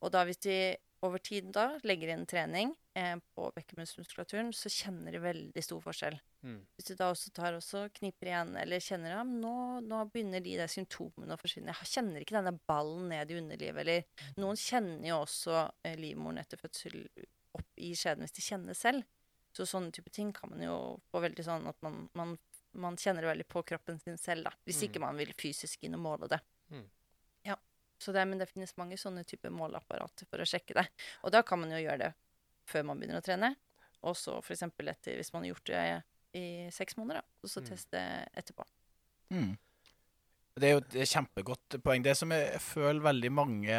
og da hvis de over tid da legger inn trening eh, på bekkenmuskulaturen, så kjenner de veldig stor forskjell. Mm. Hvis du da også tar også kniper igjen, eller kjenner at nå, nå begynner de der symptomene å forsvinne. Jeg kjenner ikke denne ballen ned i underlivet. Eller noen kjenner jo også eh, livmoren etter fødsel opp i skjeden hvis de kjenner selv. Så sånne type ting kan man jo få veldig sånn at man, man, man kjenner det veldig på kroppen sin selv, da. Hvis Mm. ikke man vil fysisk inn og måle det. Mm. Så det, men det finnes mange sånne typer måleapparater for å sjekke det. Og da kan man jo gjøre det før man begynner å trene. Og så f.eks. etter hvis man har gjort det i seks måneder. Og så Mm. teste etterpå. Mm. Det er jo et kjempegodt poeng. Det som jeg føler veldig mange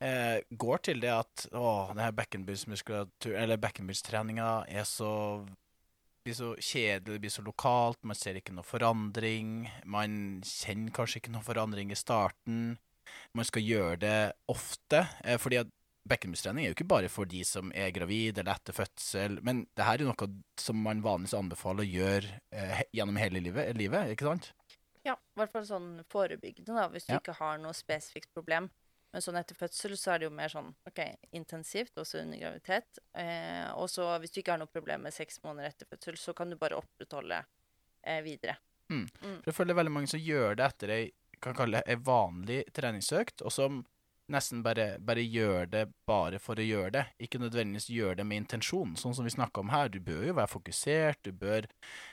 eh, går til, det at å, eller bekkenbunnstreninga er så blir så kjedelig, det blir så lokalt, man ser ikke noe forandring. Man kjenner kanskje ikke noe forandring i starten. Man skal gjøre det ofte, eh, fordi at bekkenbustrening er jo ikke bare for de som er gravid eller etter fødsel, men det her er jo noe som man vanligvis anbefaler å gjøre eh, gjennom hele livet, livet, ikke sant? Ja, i hvert fall sånn forebyggende, da, hvis du Ja. ikke har noe spesifikt problem. Men sånn etter fødsel så er det jo mer sånn OK, intensivt, også under graviditet. Eh, og så hvis du ikke har noe problem med seks måneder etter fødsel, så kan du bare opprettholde eh, videre. For jeg føler veldig mange som gjør det etter ei kan kalle det ei vanlig treningsøkt, og som nesten bare, bare gjør det bare for å gjøre det. Ikke nødvendigvis gjør det med intensjon, sånn som vi snakka om her. Du bør jo være fokusert, du bør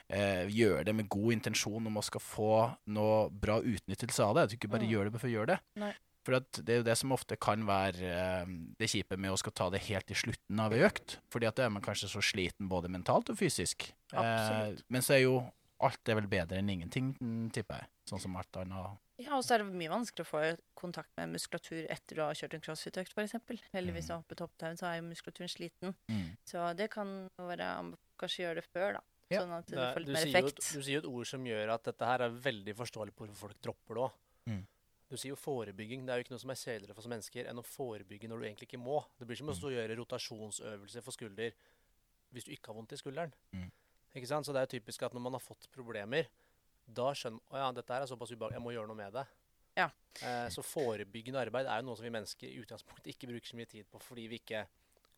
eh, gjøre det med god intensjon om å skal få noe bra utnyttelse av det. Du ikke bare Mm. gjør det for å gjøre det. Nei. For at det er jo det som ofte kan være eh, det kjipe med å skal ta det helt i slutten av ei økt. Fordi at da er man kanskje så sliten både mentalt og fysisk. Eh, men så er jo alt er vel bedre enn ingenting, mm, tipper jeg. Sånn som alt annet. Ja, og så er det mye vanskeligere å få kontakt med muskulatur etter du har kjørt en crossfit-økt, f.eks. Eller hvis du har hoppet hopptau, så er jo muskulaturen sliten. Mm. Så det kan være Kanskje gjøre det før, da. Ja. Sånn at du Det er- får litt mer effekt. jo, et- du sier jo et ord som gjør at dette her er veldig forståelig på hvorfor folk dropper det òg. Mm. Du sier jo forebygging. Det er jo ikke noe som er kjedeligere for oss mennesker enn å forebygge når du egentlig ikke må. Det blir som å Mm. stå og gjøre rotasjonsøvelser for skulder hvis du ikke har vondt i skulderen. Mm. Ikke sant? Så det er jo typisk at når man har fått problemer, da skjønner man ja, dette her er såpass ubehagelig, jeg må gjøre noe med det. Ja. Eh, så forebyggende arbeid er jo noe som vi mennesker i utgangspunktet ikke bruker så mye tid på fordi vi ikke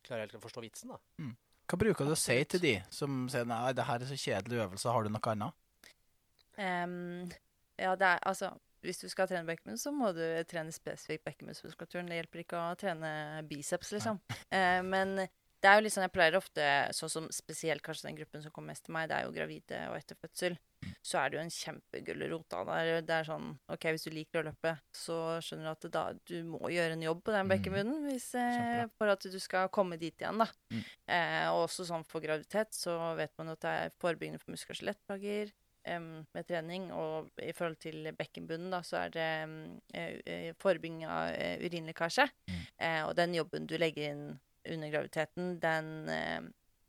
klarer helt å forstå vitsen. da. Hva bruker du å si til de som sier nei, det her er så kjedelig øvelse, har du noe annet? Um, ja, det er altså Hvis du skal trene bekkenbunn, så må du trene spesifikt bekkenbunnsmuskulaturen. Det hjelper ikke å trene biceps, liksom. Uh, men det er jo litt sånn jeg pleier ofte, sånn som spesielt kanskje den gruppen som kommer mest til meg, det er jo gravide og etter fødsel, så er det jo en kjempegulrot. Det er, er sånn OK, hvis du liker å løpe, så skjønner du at da, du må gjøre en jobb på den Mm. bekkenbunnen hvis, eh, for at du skal komme dit igjen, da. Mm. Eh, og også sånn for graviditet så vet man at det er forebyggende for muskel- og skjelettplager med trening. Og i forhold til bekkenbunnen, da, så er det eh, forebygging av urinlekkasje. Mm. Eh, og den jobben du legger inn under graviditeten, den, eh,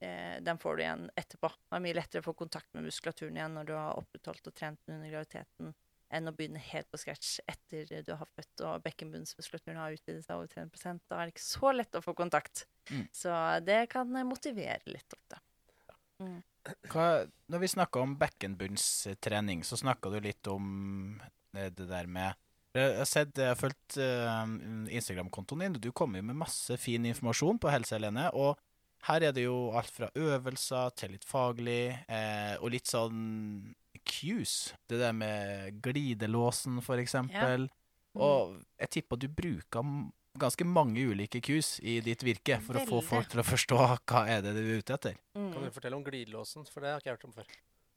eh, den får du igjen etterpå. Det er mye lettere å få kontakt med muskulaturen igjen når du har opprettholdt og trent under graviditeten, enn å begynne helt på scratch etter du har født og bekkenbunnsmuskulaturen har utvidet seg over 30 Da er det ikke så lett å få kontakt. Mm. Så det kan eh, motivere litt ofte. Hva, når vi snakka om bekkenbunnstrening, så snakka du litt om det der med Jeg har sett, jeg har fulgt eh, Instagram-kontoen din, du kommer jo med masse fin informasjon på Helse Helene. Og her er det jo alt fra øvelser til litt faglig, eh, og litt sånn cues. Det der med glidelåsen, for eksempel. Mm. Og jeg tipper du bruker ganske mange ulike cues i ditt virke for å få folk til å forstå hva er det du er ute etter. Mm. Kan du fortelle om glidelåsen? For det har ikke jeg hørt om før.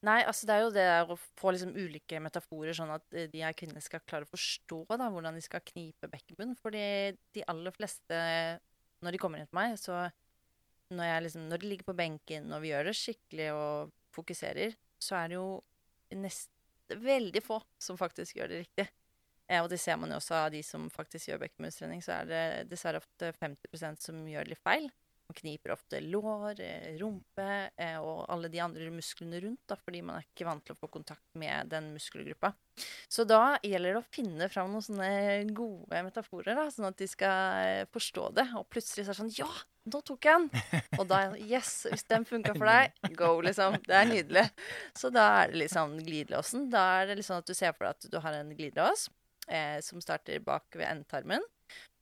Nei, altså det er jo det å få liksom ulike metaforer, sånn at eh, de her kvinnene skal klare å forstå da, hvordan de skal knipe bekkenbunnen. Fordi de aller fleste, når de kommer inn til meg, så når, jeg liksom, når de ligger på benken og vi gjør det skikkelig og fokuserer, så er det jo nest, veldig få som faktisk gjør det riktig. Eh, og det ser man jo også av de som faktisk gjør bekkenbunnstrening, så er det dessverre ofte 50% som gjør det litt feil. Man kniper ofte lår, eh, rumpe eh, og alle de andre musklene rundt, da, fordi man er ikke vant til å få kontakt med den muskelgruppa. Så da gjelder det å finne fram noen sånne gode metaforer, da, sånn at de skal eh, forstå det. Og plutselig så er det sånn Ja, nå tok jeg den! Og da Yes, hvis den funka for deg, go, liksom. Det er nydelig. Så da er det liksom glidelåsen. Da er det liksom at du ser for deg at du har en glidelås eh, som starter bak ved endetarmen.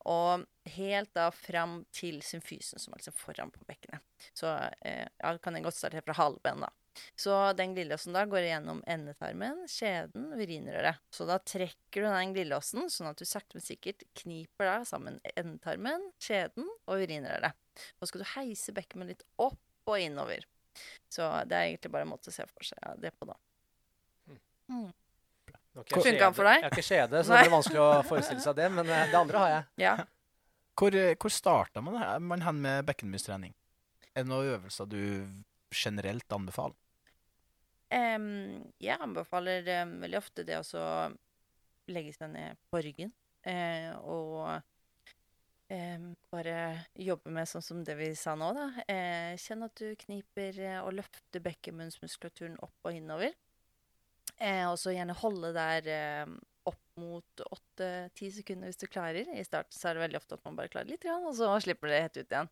Og helt da fram til symfysen, som er liksom foran på bekkenet. Så eh, ja, kan den godt starte fra halvben, da. Så den glidelåsen da går gjennom endetarmen, skjeden urinrøret. Så da trekker du den glidelåsen, sånn at du sakte, men sikkert kniper da sammen endetarmen, skjeden og urinrøret. Og skal du heise bekkenet litt opp og innover. Så det er egentlig bare en måte å se for seg det på, da. Mm. Nå har ikke jeg Funka den for deg? Jeg har ikke skjede, så det er vanskelig å forestille seg det. Men eh, det andre har jeg. Ja. Hvor, eh, hvor starta man, man hen med bekkenmustrening? Er det noen øvelser du generelt anbefaler? Um, jeg anbefaler um, veldig ofte det å legge seg ned på ryggen uh, og um, bare jobbe med sånn som det vi sa nå, da. Uh, kjenn at du kniper og løfter bekkenmunnsmuskulaturen opp og innover. Eh, og så gjerne holde der eh, opp mot åtte-ti sekunder hvis du klarer. I starten så er det veldig ofte at man bare klarer litt, og så slipper det helt ut igjen.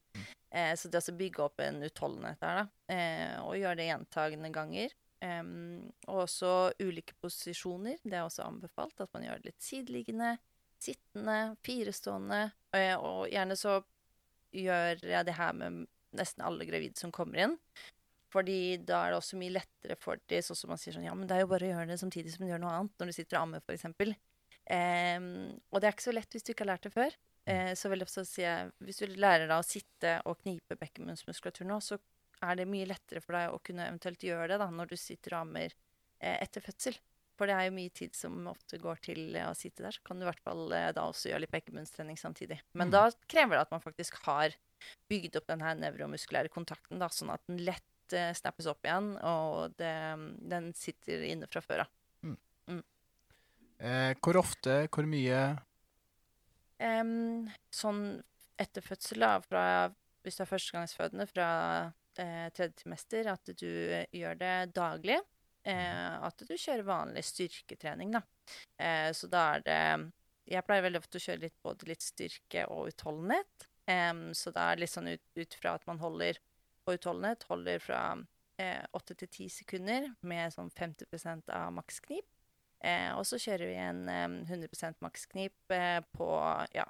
Eh, så det å så bygge opp en utholdenhet der, da. Eh, og gjøre det gjentagende ganger. Em, og også ulike posisjoner. Det er også anbefalt at man gjør det litt sideliggende, sittende, firestående. Eh, og gjerne så gjør jeg det her med nesten alle gravide som kommer inn. Fordi da er det også mye lettere for de, sånn som man sier sånn Ja, men det er jo bare å gjøre det samtidig som du gjør noe annet, når du sitter og ammer, f.eks. Um, og det er ikke så lett hvis du ikke har lært det før. Uh, så veldig ofte sier jeg hvis du lærer deg å sitte og knipe bekkenmunnsmuskulatur nå, så er det mye lettere for deg å kunne eventuelt gjøre det da, når du sitter og ammer uh, etter fødsel. For det er jo mye tid som ofte går til eh, å sitte der. Så kan du i hvert fall da også gjøre litt bekkenbunnstrening samtidig. Men Mm. da krever det at man faktisk har bygd opp den her nevromuskulære kontakten, da, sånn at den lett eh, snappes opp igjen, og det, den sitter inne fra før av. Eh, hvor ofte, hvor mye Um, sånn etter fødsel, da, fra, hvis du er førstegangsfødende, fra eh, tredje trimester, at du eh, gjør det daglig. Eh, at du kjører vanlig styrketrening, da. Eh, så da er det Jeg pleier veldig ofte å kjøre litt, både litt styrke og utholdenhet. Um, så da er det litt sånn ut, ut fra at man holder på utholdenhet, holder fra eh, 8 til 10 sekunder med sånn 50% av maksknip. Eh, og så kjører vi en eh, 100 maksknip eh, på ja,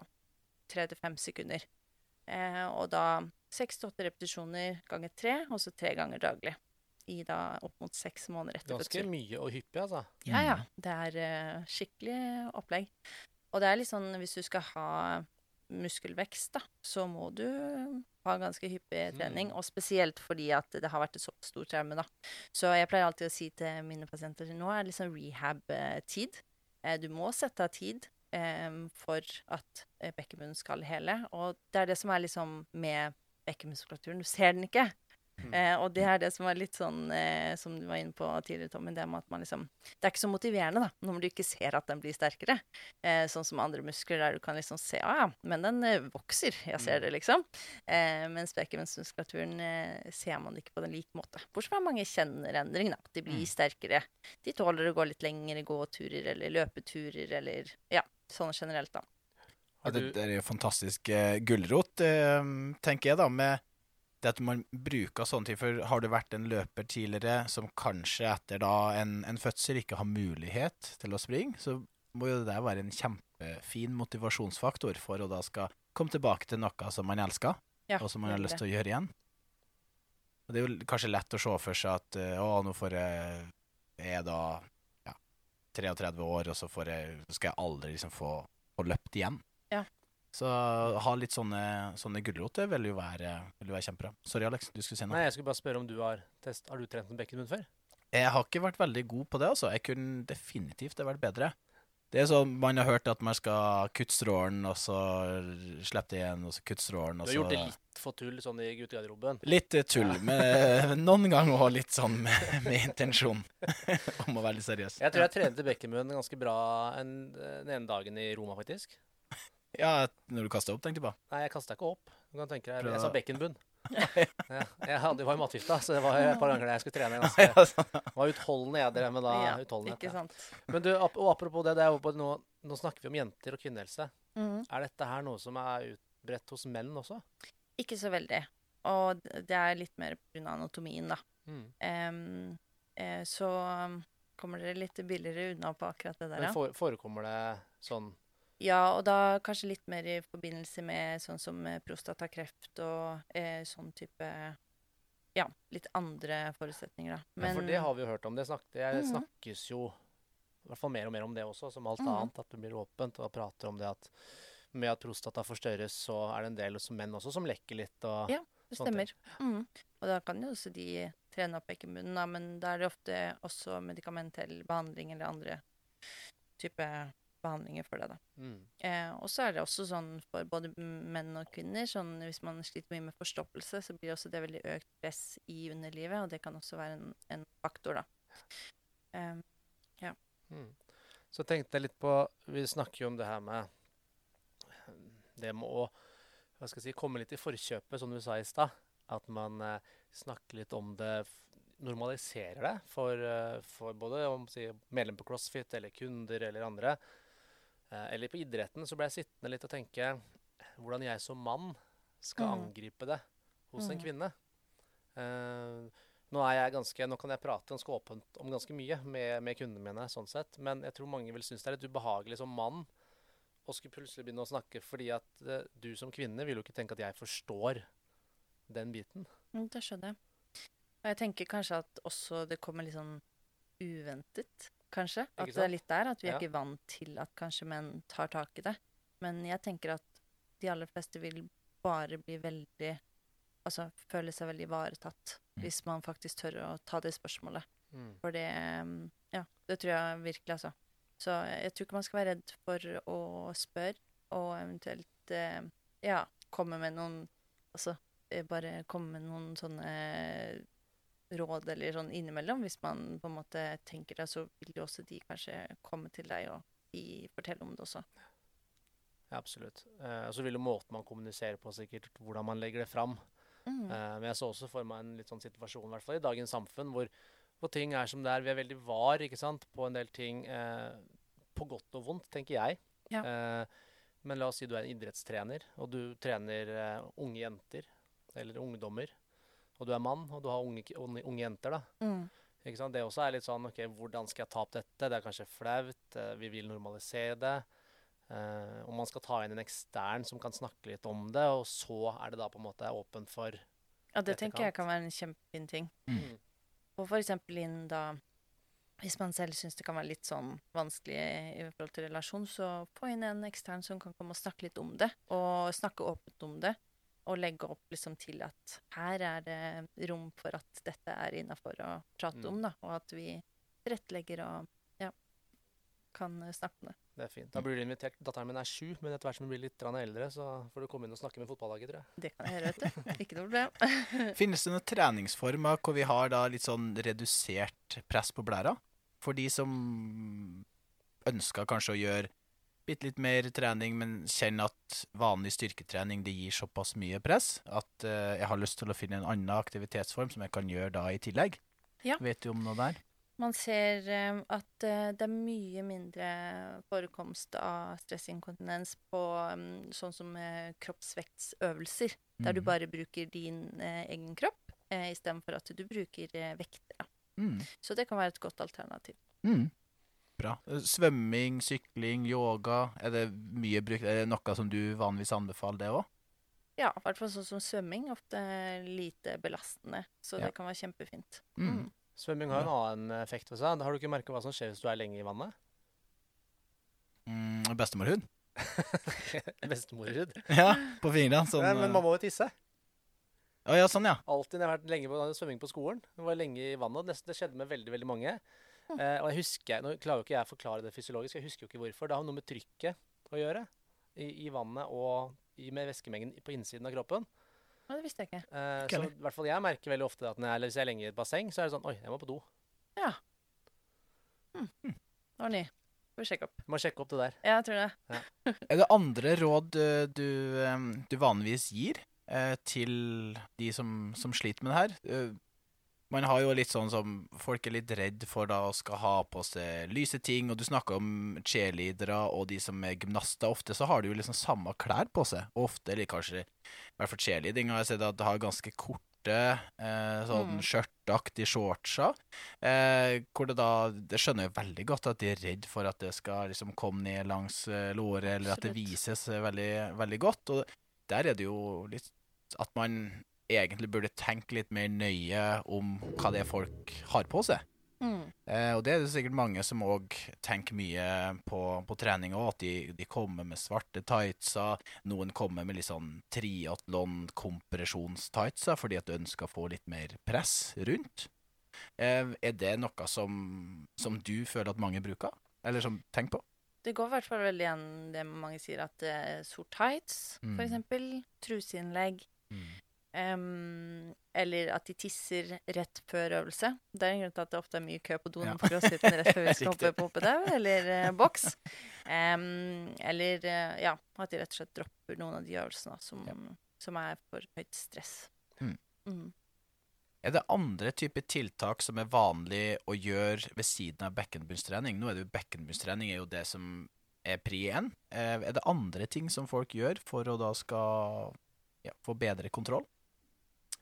3-5 sekunder. Eh, og da 6-8 repetisjoner ganger 3, og så 3 ganger daglig. I da opp mot 6 måneder etter Ganske mye og hyppig, altså. Ja, ja. Det er eh, skikkelig opplegg. Og det er litt sånn hvis du skal ha muskelvekst, da, så må du ha ganske hyppig trening. Og spesielt fordi at det har vært et så stort traume, da. Så jeg pleier alltid å si til mine pasienter nå er det liksom rehab-tid. Eh, du må sette av tid eh, for at eh, bekkenbunnen skal hele. Og det er det som er liksom med bekkenmuskulaturen. Du ser den ikke. Eh, og det er det som er litt sånn eh, som du var inne på tidligere, Tommy. Det med at man liksom Det er ikke så motiverende, da, når du ikke ser at den blir sterkere. Eh, sånn som andre muskler, der du kan liksom se ah, ja, men den eh, vokser. Jeg ser det, liksom. Eh, mens bekkenmuskulaturen eh, ser man ikke på den like måte. Bortsett fra mange kjenner endring, da. De blir Mm. sterkere. De tåler å gå litt lengre gåturer eller løpeturer eller Ja, sånn generelt, da. Ja, det, det er jo fantastisk eh, gulrot, eh, tenker jeg, da, med det at man bruker sånne ting. For har du vært en løper tidligere som kanskje etter da en, en fødsel ikke har mulighet til å springe, så må jo det der være en kjempefin motivasjonsfaktor for å da skal komme tilbake til noe som man elsker, Ja, og som man har lyst til å gjøre igjen. Og det er jo kanskje lett å se for seg at eh, å, nå får jeg jeg er da ja, 33 år, og så, får jeg, skal jeg aldri liksom få, få løpt igjen. Ja. Så å ha litt sånne, sånne gulroter vil jo være, vil være kjempebra. Sorry, Alex, du skulle si noe. Nei, jeg skulle bare spørre om du har test Har du trent med bekkenbunn før? Jeg har ikke vært veldig god på det, altså. Jeg kunne definitivt vært bedre. Det er sånn man har hørt at man skal kutte strålen, og så slippe det igjen, og så kutte strålen, Du har så gjort det litt for tull sånn i guttegarderoben. Litt eh, tull, men noen ganger òg litt sånn med, med intensjon [LAUGHS] om å være litt seriøs. Jeg tror jeg trente bekkenbunn ganske bra en, den ene dagen i Roma, faktisk. Ja, når du kasta opp, tenkte jeg bare. Nei, jeg kasta ikke opp. Du kan tenke deg. Jeg sa bekkenbunn. Ja, jeg hadde, var i matforgifta, så det var et par ganger jeg skulle trene. [LAUGHS] Ja, Ganske, sånn. var utholdende jeg drev med da. Ja, utholdenhet. ikke Ja. sant. Men du, ap og apropos det, det er jo på, nå, nå snakker vi om jenter og kvinnehelse. Mm. Er dette her noe som er utbredt hos menn også? Ikke så veldig. Og det er litt mer pga. anatomien, da. Mm. Um, eh, så kommer dere litt billigere unna på akkurat det der, Men for, forekommer det sånn Ja, og da kanskje litt mer i forbindelse med sånn som eh, prostatakreft og eh, sånn type Ja, litt andre forutsetninger, da. Men, For det har vi jo hørt om. Det, snak, det Mhm. snakkes jo i hvert fall mer og mer om det også, som alt mm. annet. At det blir åpent og prater om det at med at prostata forstørres, så er det en del som menn også som lekker litt. Og, Ja. det stemmer. Mm. Og da kan jo også de trene opp bekkenbunnen, da, men da er det ofte også medikamentell behandling eller andre type behandlinger for det, da. Mm. Eh, og så er det også sånn for både menn og kvinner, sånn hvis man sliter mye med forstoppelse, så blir også det veldig økt press i underlivet, og det kan også være en, en faktor, da. Em, Mm. Så tenkte jeg litt på Vi snakker jo om det her med det med å hva skal jeg si, komme litt i forkjøpet, som du sa i stad. At man eh, snakker litt om det, normaliserer det for, eh, for både om si, medlem på CrossFit eller kunder eller andre. Eh, eller på idretten så ble jeg sittende litt og tenke hvordan jeg som mann skal Mm. angripe det hos en Mm. kvinne. Uh, nå, er jeg ganske, nå kan jeg prate ganske åpent om ganske mye med, med kundene mine, sånn sett, men jeg tror mange vil synes det er litt ubehagelig som mann å skulle plutselig begynne å snakke, fordi at uh, du som kvinne vil jo ikke tenke at jeg forstår den biten. Mm, Det skjønner jeg. Og jeg tenker kanskje at også det kommer litt sånn uventet, kanskje. At det er litt der, at vi er Ja. ikke vant til at kanskje menn tar tak i det. Men jeg tenker at de aller fleste vil bare bli veldig Altså føle seg veldig ivaretatt Mm. hvis man faktisk tør å ta det spørsmålet. Mm. For det mm, Ja, det tror jeg virkelig, altså. Så jeg tror ikke man skal være redd for å spørre, og eventuelt eh, ja, komme med noen Altså eh, bare komme med noen sånne råd eller sånn innimellom. Hvis man på en måte tenker det, så vil jo også de kanskje komme til deg og de fortelle om det også. Ja, absolutt. Eh, og så vil jo måten man kommuniserer på sikkert hvordan man legger det fram. Mm. Eh, men jeg så også for meg en litt sånn situasjon, i hvert fall i dagens samfunn, hvor, hvor ting er som det er. Vi er veldig var ikke sant, på en del ting, eh, på godt og vondt, tenker jeg. Ja. Eh, men la oss si du er en idrettstrener, og du trener eh, unge jenter, eller ungdommer. Og du er mann, og du har unge, unge, unge jenter, da. Mm. Ikke sant? Det også er litt sånn OK, hvordan skal jeg ta opp dette? Det er kanskje flaut. eh, vi vil normalisere det. Uh, om man skal ta inn en ekstern som kan snakke litt om det, og så er det da på en måte åpent for Ja, det tenker jeg kan være en kjempefin ting. Mm. Og for eksempel inn da Hvis man selv syns det kan være litt sånn vanskelig i forhold til relasjon, så få inn en ekstern som kan komme og snakke litt om det. Og snakke åpent om det. Og legge opp liksom til at her er det rom for at dette er innafor å prate Mm. om, da. Og at vi tilrettelegger og ja, kan snakke om det. Det er fint. Da blir du invitert. Datteren min er sju, men etter hvert som hun blir litt eldre, så får du komme inn og snakke med fotballaget, tror jeg. Det kan jeg gjøre, vet du. Ikke noe problem. [LAUGHS] Finnes det noen treningsformer hvor vi har da litt sånn redusert press på blæra? For de som ønsker kanskje å gjøre bitte litt mer trening, men kjenn at vanlig styrketrening det gir såpass mye press at uh, jeg har lyst til å finne en annen aktivitetsform som jeg kan gjøre da i tillegg. Ja. Vet du om noe der? Man ser uh, at uh, det er mye mindre forekomst av stressinkontinens på um, sånn som kroppsvektsøvelser, der du Mhm. bare bruker din egen kropp uh, istedenfor at du bruker vekter. Mm. Så det kan være et godt alternativ. Mm. Bra. Svømming, sykling, yoga, er det mye brukt? Er det noe som du vanligvis anbefaler det òg? Ja, i hvert fall sånn som svømming. Ofte lite belastende, så Ja. det kan være kjempefint. Mm. Svømming har en annen effekt ved seg. Har du ikke merka hva som skjer hvis du er lenge i vannet? Mm. Bestemorhud? [LAUGHS] Bestemorhud. [LAUGHS] Ja, på fingrene. Sånn, Nei, men eh, man må jo tisse. Å ja, sånn, ja. Alltid når jeg har vært lenge på svømming på skolen. Jeg var lenge i vannet. og det skjedde med veldig veldig mange. Mm. [LAUGHS] Eh, og jeg husker, Nå klarer jo ikke jeg å forklare det fysiologisk, jeg husker jo ikke hvorfor. Det har noe med trykket å gjøre i, i vannet og i, med væskemengden på innsiden av kroppen. Ja, det visste jeg ikke. Eh, så i hvert fall jeg merker veldig ofte at når jeg, eller hvis jeg er lenge i et basseng, så er det sånn Oi, jeg må på do. Det var ny. Får må sjekke opp. Må sjekke opp det der. Ja, jeg tror det. [LAUGHS] Er det andre råd eh, du, eh, du vanligvis gir? eh, til de som, som sliter med det her. Man har jo litt sånn som Folk er litt redd for da å skal ha på seg lyse ting, og du snakker om cheerleadere og de som er gymnaster. Ofte så har de jo liksom samme klær på seg. Ofte, eller kanskje i hvert fall cheerleading, har jeg sett at det har ganske korte eh, sånn Mm. skjørtaktige shortser. Eh, hvor det da Det skjønner jo veldig godt at de er redd for at det skal liksom komme ned langs eh, låret, eller at det vises eh, veldig, veldig godt. Og der er det jo litt at man egentlig burde tenke litt mer nøye om hva det er folk har på seg. Mm. Eh, og det er det sikkert mange som òg tenker mye på, på trening òg, at de, de kommer med svarte tightser. Noen kommer med litt sånn triatlon-kompresjons-tightser fordi at du ønsker å få litt mer press rundt. Eh, er det noe som, som du føler at mange bruker? Eller som tenker på? Det går i hvert fall veldig igjen det mange sier, at det er sort tights, Mm. eksempel. Truseinnlegg. Em, eller at de tisser rett før øvelse. Det er en grunn til at det ofte er mye kø på doen Ja. på crossfiten rett før [LAUGHS] vi skal hoppe på hoppedau eller uh, boks. Um, eller uh, ja, at de rett og slett dropper noen av de øvelsene som, som er for høyt stress. Mm. Mm. Er det andre typer tiltak som er vanlig å gjøre ved siden av bekkenbunnstrening? Nå er det jo bekkenbunnstrening er jo det som er pri én. Eh, er det andre ting som folk gjør for å da skal ja, få bedre kontroll?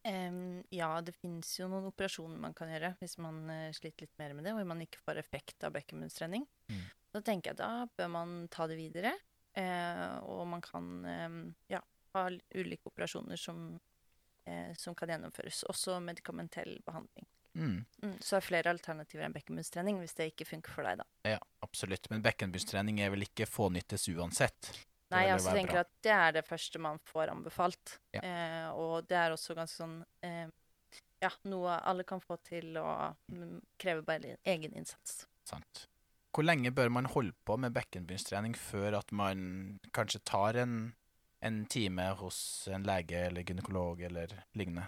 Em, ja, det finnes jo noen operasjoner man kan gjøre hvis man uh, sliter litt mer med det, og man ikke får effekt av bekkenbunnstrening. Mm. Da tenker jeg da bør man ta det videre, Uh, og man kan um, ja, ha ulike operasjoner som, uh, som kan gjennomføres. Også medikamentell behandling. Mm. Mm, så er flere alternativer enn bekkenbunnstrening hvis det ikke funker for deg, da. Ja, absolutt. Men bekkenbunnstrening er vel ikke fånyttes uansett? Nei, jeg altså tenker bra. at det er det første man får anbefalt. Ja. Eh, og det er også ganske sånn eh, Ja, noe alle kan få til og kreve krever bare egen innsats. Sant. Hvor lenge bør man holde på med bekkenbunnstrening før at man kanskje tar en, en time hos en lege eller gynekolog eller lignende?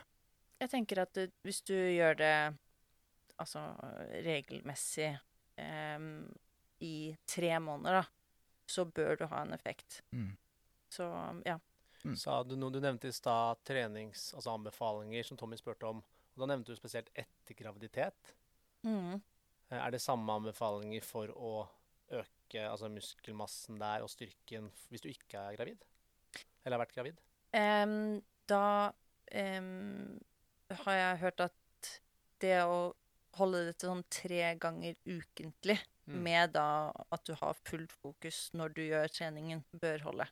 Jeg tenker at det, hvis du gjør det altså regelmessig eh, i tre måneder, da, så bør du ha en effekt. Mm. Så ja. Mm. Sa du noe du nevnte i stad, trenings, altså anbefalinger, som Tommy spurte om. Og da nevnte du spesielt etter graviditet. Mm. Eh, Er det samme anbefalinger for å øke altså muskelmassen der og styrken hvis du ikke er gravid? Eller har vært gravid? Um, da um, har jeg hørt at det å holde det til sånn tre ganger ukentlig, Mm. med da at du har fullt fokus når du gjør treningen, bør holde.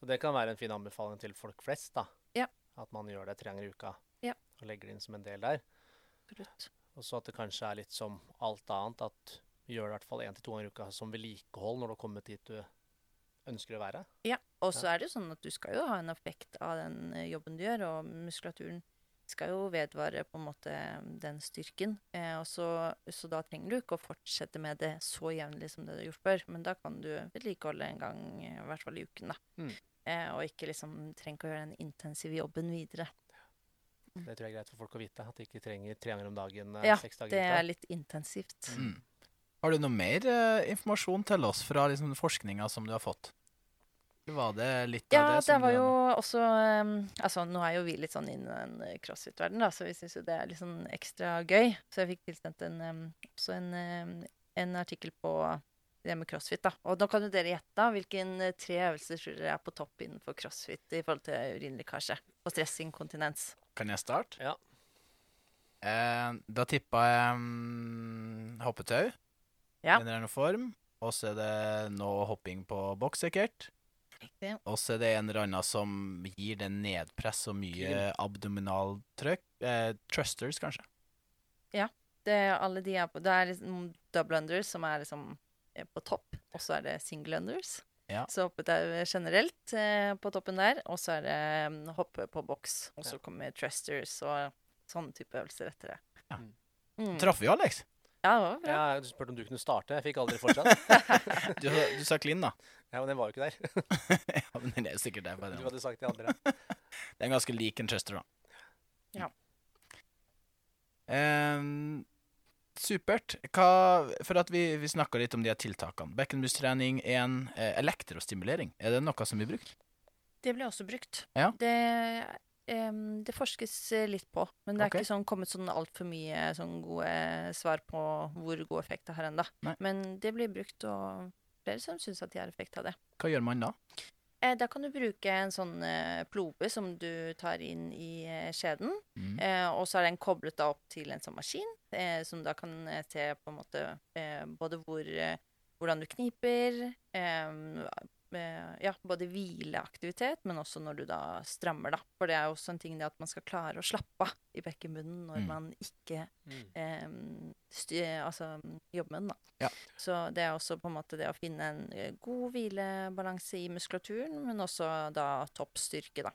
Så det kan være en fin anbefaling til folk flest, da. Ja. At man gjør det tre ganger i uka. Ja. Og legger det inn som en del der. Absolutt. Og så at det kanskje er litt som alt annet, at vi gjør det i hvert fall én til to ganger i uka som vedlikehold når du har kommet dit du ønsker å være. Ja, og så er det jo sånn at du skal jo ha en effekt av den eh, jobben du gjør, og muskulaturen skal jo vedvare på en måte den styrken. Eh, og så, så da trenger du ikke å fortsette med det så jevnlig som det du har gjort før, men da kan du vedlikeholde en gang, i hvert fall i uken, da. Mm. Eh, og ikke liksom trenger ikke å gjøre den intensive jobben videre. Det tror jeg er greit for folk å vite. At de ikke trenger tre ganger om dagen eh, Ja, seks dager Det i uka. er litt intensivt. Mm. Har du noe mer eh, informasjon til oss fra liksom, forskninga som du har fått? Var det litt Ja, av det det var jo også um, Altså, nå er jo vi litt sånn innen den eh, crossfit-verdenen, da, så vi syns jo det er litt sånn ekstra gøy. Så jeg fikk tilsendt en, um, også en, um, en artikkel på det med crossfit, da. Og nå kan jo dere gjette hvilke hvilken eh, tre øvelser tror dere er på topp innenfor crossfit i forhold til urinlekkasje og stressinkontinens. Kan jeg starte? Ja. Eh, da tippa jeg hoppetau Ja. i en eller annen form. Og så er det nå hopping på boks, sikkert. Og så er det en eller annen som gir det nedpress og mye abdominaltrykk. Eh, trusters, kanskje. Det, er alle de er på, det er liksom double unders som er liksom eh, på topp, og så er det single unders. Ja. Så hoppet er generelt eh, på toppen der, og så er det um, hoppe på boks. Og så Ja. kommer trusters og sånne type øvelser etter det. Ja. Mm. Traff vi, Alex? Ja, det var bra. Ja, du spurte om du kunne starte. Jeg fikk aldri fortsatt. [LAUGHS] Du, du sa clean, da. Ja, Men den var jo ikke der. [LAUGHS] ja, men den er jo sikkert der. Du hadde sagt de andre. [LAUGHS] Det er en ganske lik en Chester, da. Ja. Um, supert. Hva, for at vi, vi snakka litt om de her tiltakene. Bekkenbustrening 1, eh, elektrostimulering. Er det noe som blir brukt? Det blir også brukt. Ja. Det, um, det forskes eh, litt på, men det er okay. ikke sånn kommet sånn altfor mye sånn gode svar på hvor god effekt det har ennå. Men det blir brukt, og flere som syns at de har effekt av det. Hva gjør man da? Eh, da kan du bruke en sånn eh, plobe som du tar inn i eh, skjeden. Mm. Eh, og så er den koblet da opp til en sånn maskin, som da kan se på en måte både hvor, hvordan du kniper Ja, både hvileaktivitet, men også når du da strammer, da. For det er jo også en ting det at man skal klare å slappe av i bekkenbunnen når Mm. man ikke Mm. eh, styr, altså, jobber med den, da. Ja. Så det er også på en måte det å finne en eh, god hvilebalanse i muskulaturen, men også da toppstyrke, da.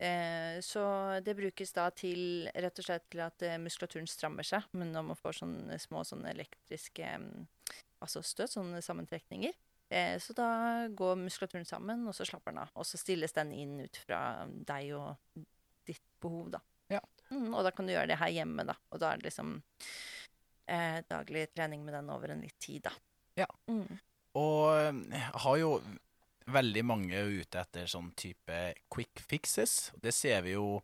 Eh, så det brukes da til rett og slett til at eh, muskulaturen strammer seg, men når man får sånne små sånne elektriske altså støt, sånne sammentrekninger. Eh, så da går muskulaturen sammen, og så slapper den av. Og så stilles den inn ut fra deg og ditt behov, da. Ja. Mm, og da kan du gjøre det her hjemme, da. Og da er det liksom eh, daglig trening med den over en litt tid, da. Ja. Mm. Og jeg har jo veldig mange ute etter sånn type quick fixes. Det ser vi jo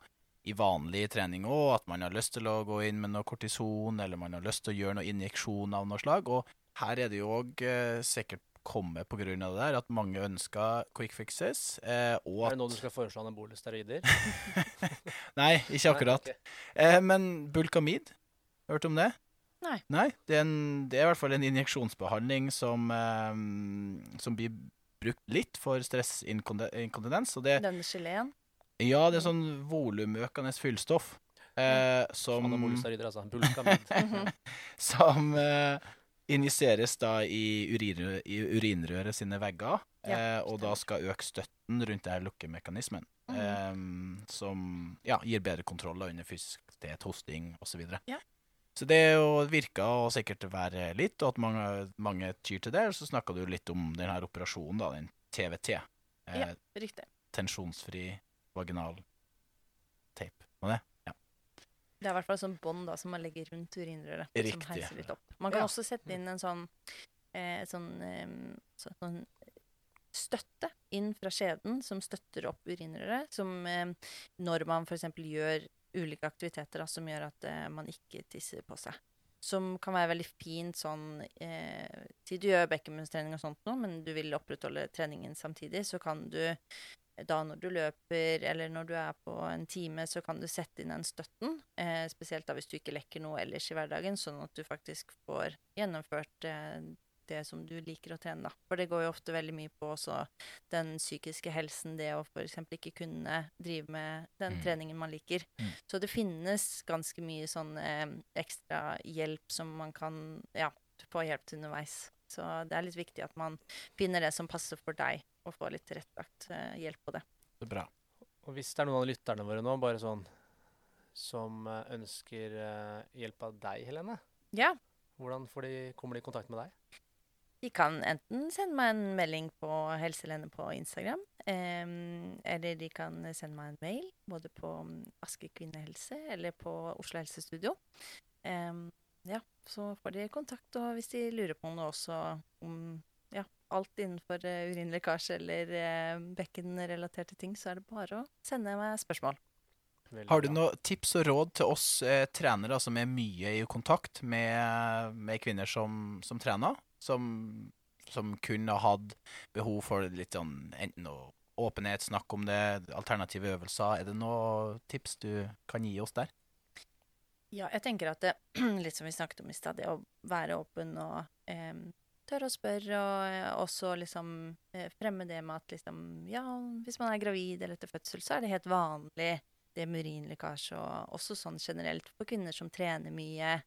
i vanlig trening òg, at man har lyst til å gå inn med noe kortison, eller man har lyst til å gjøre noe injeksjon av noe slag. Og her er det jo òg eh, sikkert grunn av det der, at mange ønsker quick fixes. Eh, og Er det nå du skal foreslå anabole steroider? [LAUGHS] Nei, ikke akkurat. Nei, okay. Eh, men bulkamid, hørt om det? Nei. Nei, det er, en, det er i hvert fall en injeksjonsbehandling som, eh, som blir brukt litt for stressinkontinens. Det, Denne geleen. ja, det er sånn volumøkende fyllstoff. Eh, som, Anabole steroider, altså. Bulkamid. [LAUGHS] Som eh, injiseres da i, urinrø i urinrøret sine vegger, Ja, eh, og da skal øke støtten rundt det her lukkemekanismen. Mm. eh, som ja, gir bedre kontroll under fysisk aktivitet, hosting osv. Ja. Så det virka å sikkert være litt, og at mange, mange tyr til det. Og så snakka du litt om denne operasjonen, da, den TVT. Eh, Ja. Riktig. Tensjonsfri vaginal tape. Var det? Det er i hvert fall sånn bånd som man legger rundt urinrøret. Som heiser litt opp. Man kan Ja. også sette inn en sånn, eh, sånn, eh, så, sånn støtte inn fra skjeden som støtter opp urinrøret. Som eh, når man f.eks. gjør ulike aktiviteter da, som gjør at eh, man ikke tisser på seg. Som kan være veldig fint sånn eh, Til du gjør bekkenbunnstrening og sånt nå, men du vil opprettholde treningen samtidig, så kan du da når du løper, eller når du er på en time, så kan du sette inn den støtten. Eh, spesielt da hvis du ikke lekker noe ellers i hverdagen, sånn at du faktisk får gjennomført eh, det som du liker å trene, da. For det går jo ofte veldig mye på også den psykiske helsen, det å f.eks. ikke kunne drive med den Mm. treningen man liker. Mm. Så det finnes ganske mye sånn eh, ekstra hjelp som man kan ja, få hjelp til underveis. Så det er litt viktig at man finner det som passer for deg, og få litt tilrettelagt eh, hjelp på det. Så bra. Og hvis det er noen av lytterne våre nå, bare sånn som eh, ønsker eh, hjelp av deg, Helene, Ja, hvordan får de, kommer de i kontakt med deg? De kan enten sende meg en melding på Helselene på Instagram, eh, eller de kan sende meg en mail, både på mm, Aske kvinnehelse eller på Oslo helsestudio. Eh, ja, så får de kontakt, og hvis de lurer på noe også om ja, alt innenfor uh, urinlekkasje eller uh, bekkenrelaterte ting, så er det bare å sende meg spørsmål. Har du noen tips og råd til oss eh, trenere som er mye i kontakt med, med kvinner som, som trener? Som, som kunne hatt behov for litt sånn enten noe åpenhet, snakk om det, alternative øvelser. Er det noen tips du kan gi oss der? Ja, jeg tenker at det, [CLEARS THROAT] litt som vi snakket om i stad, det å være åpen og em, tørre å spørre, og eh, også liksom eh, fremme det med at liksom Ja, hvis man er gravid eller etter fødsel, så er det helt vanlig det med urinlekkasje, og også sånn generelt for kvinner som trener mye.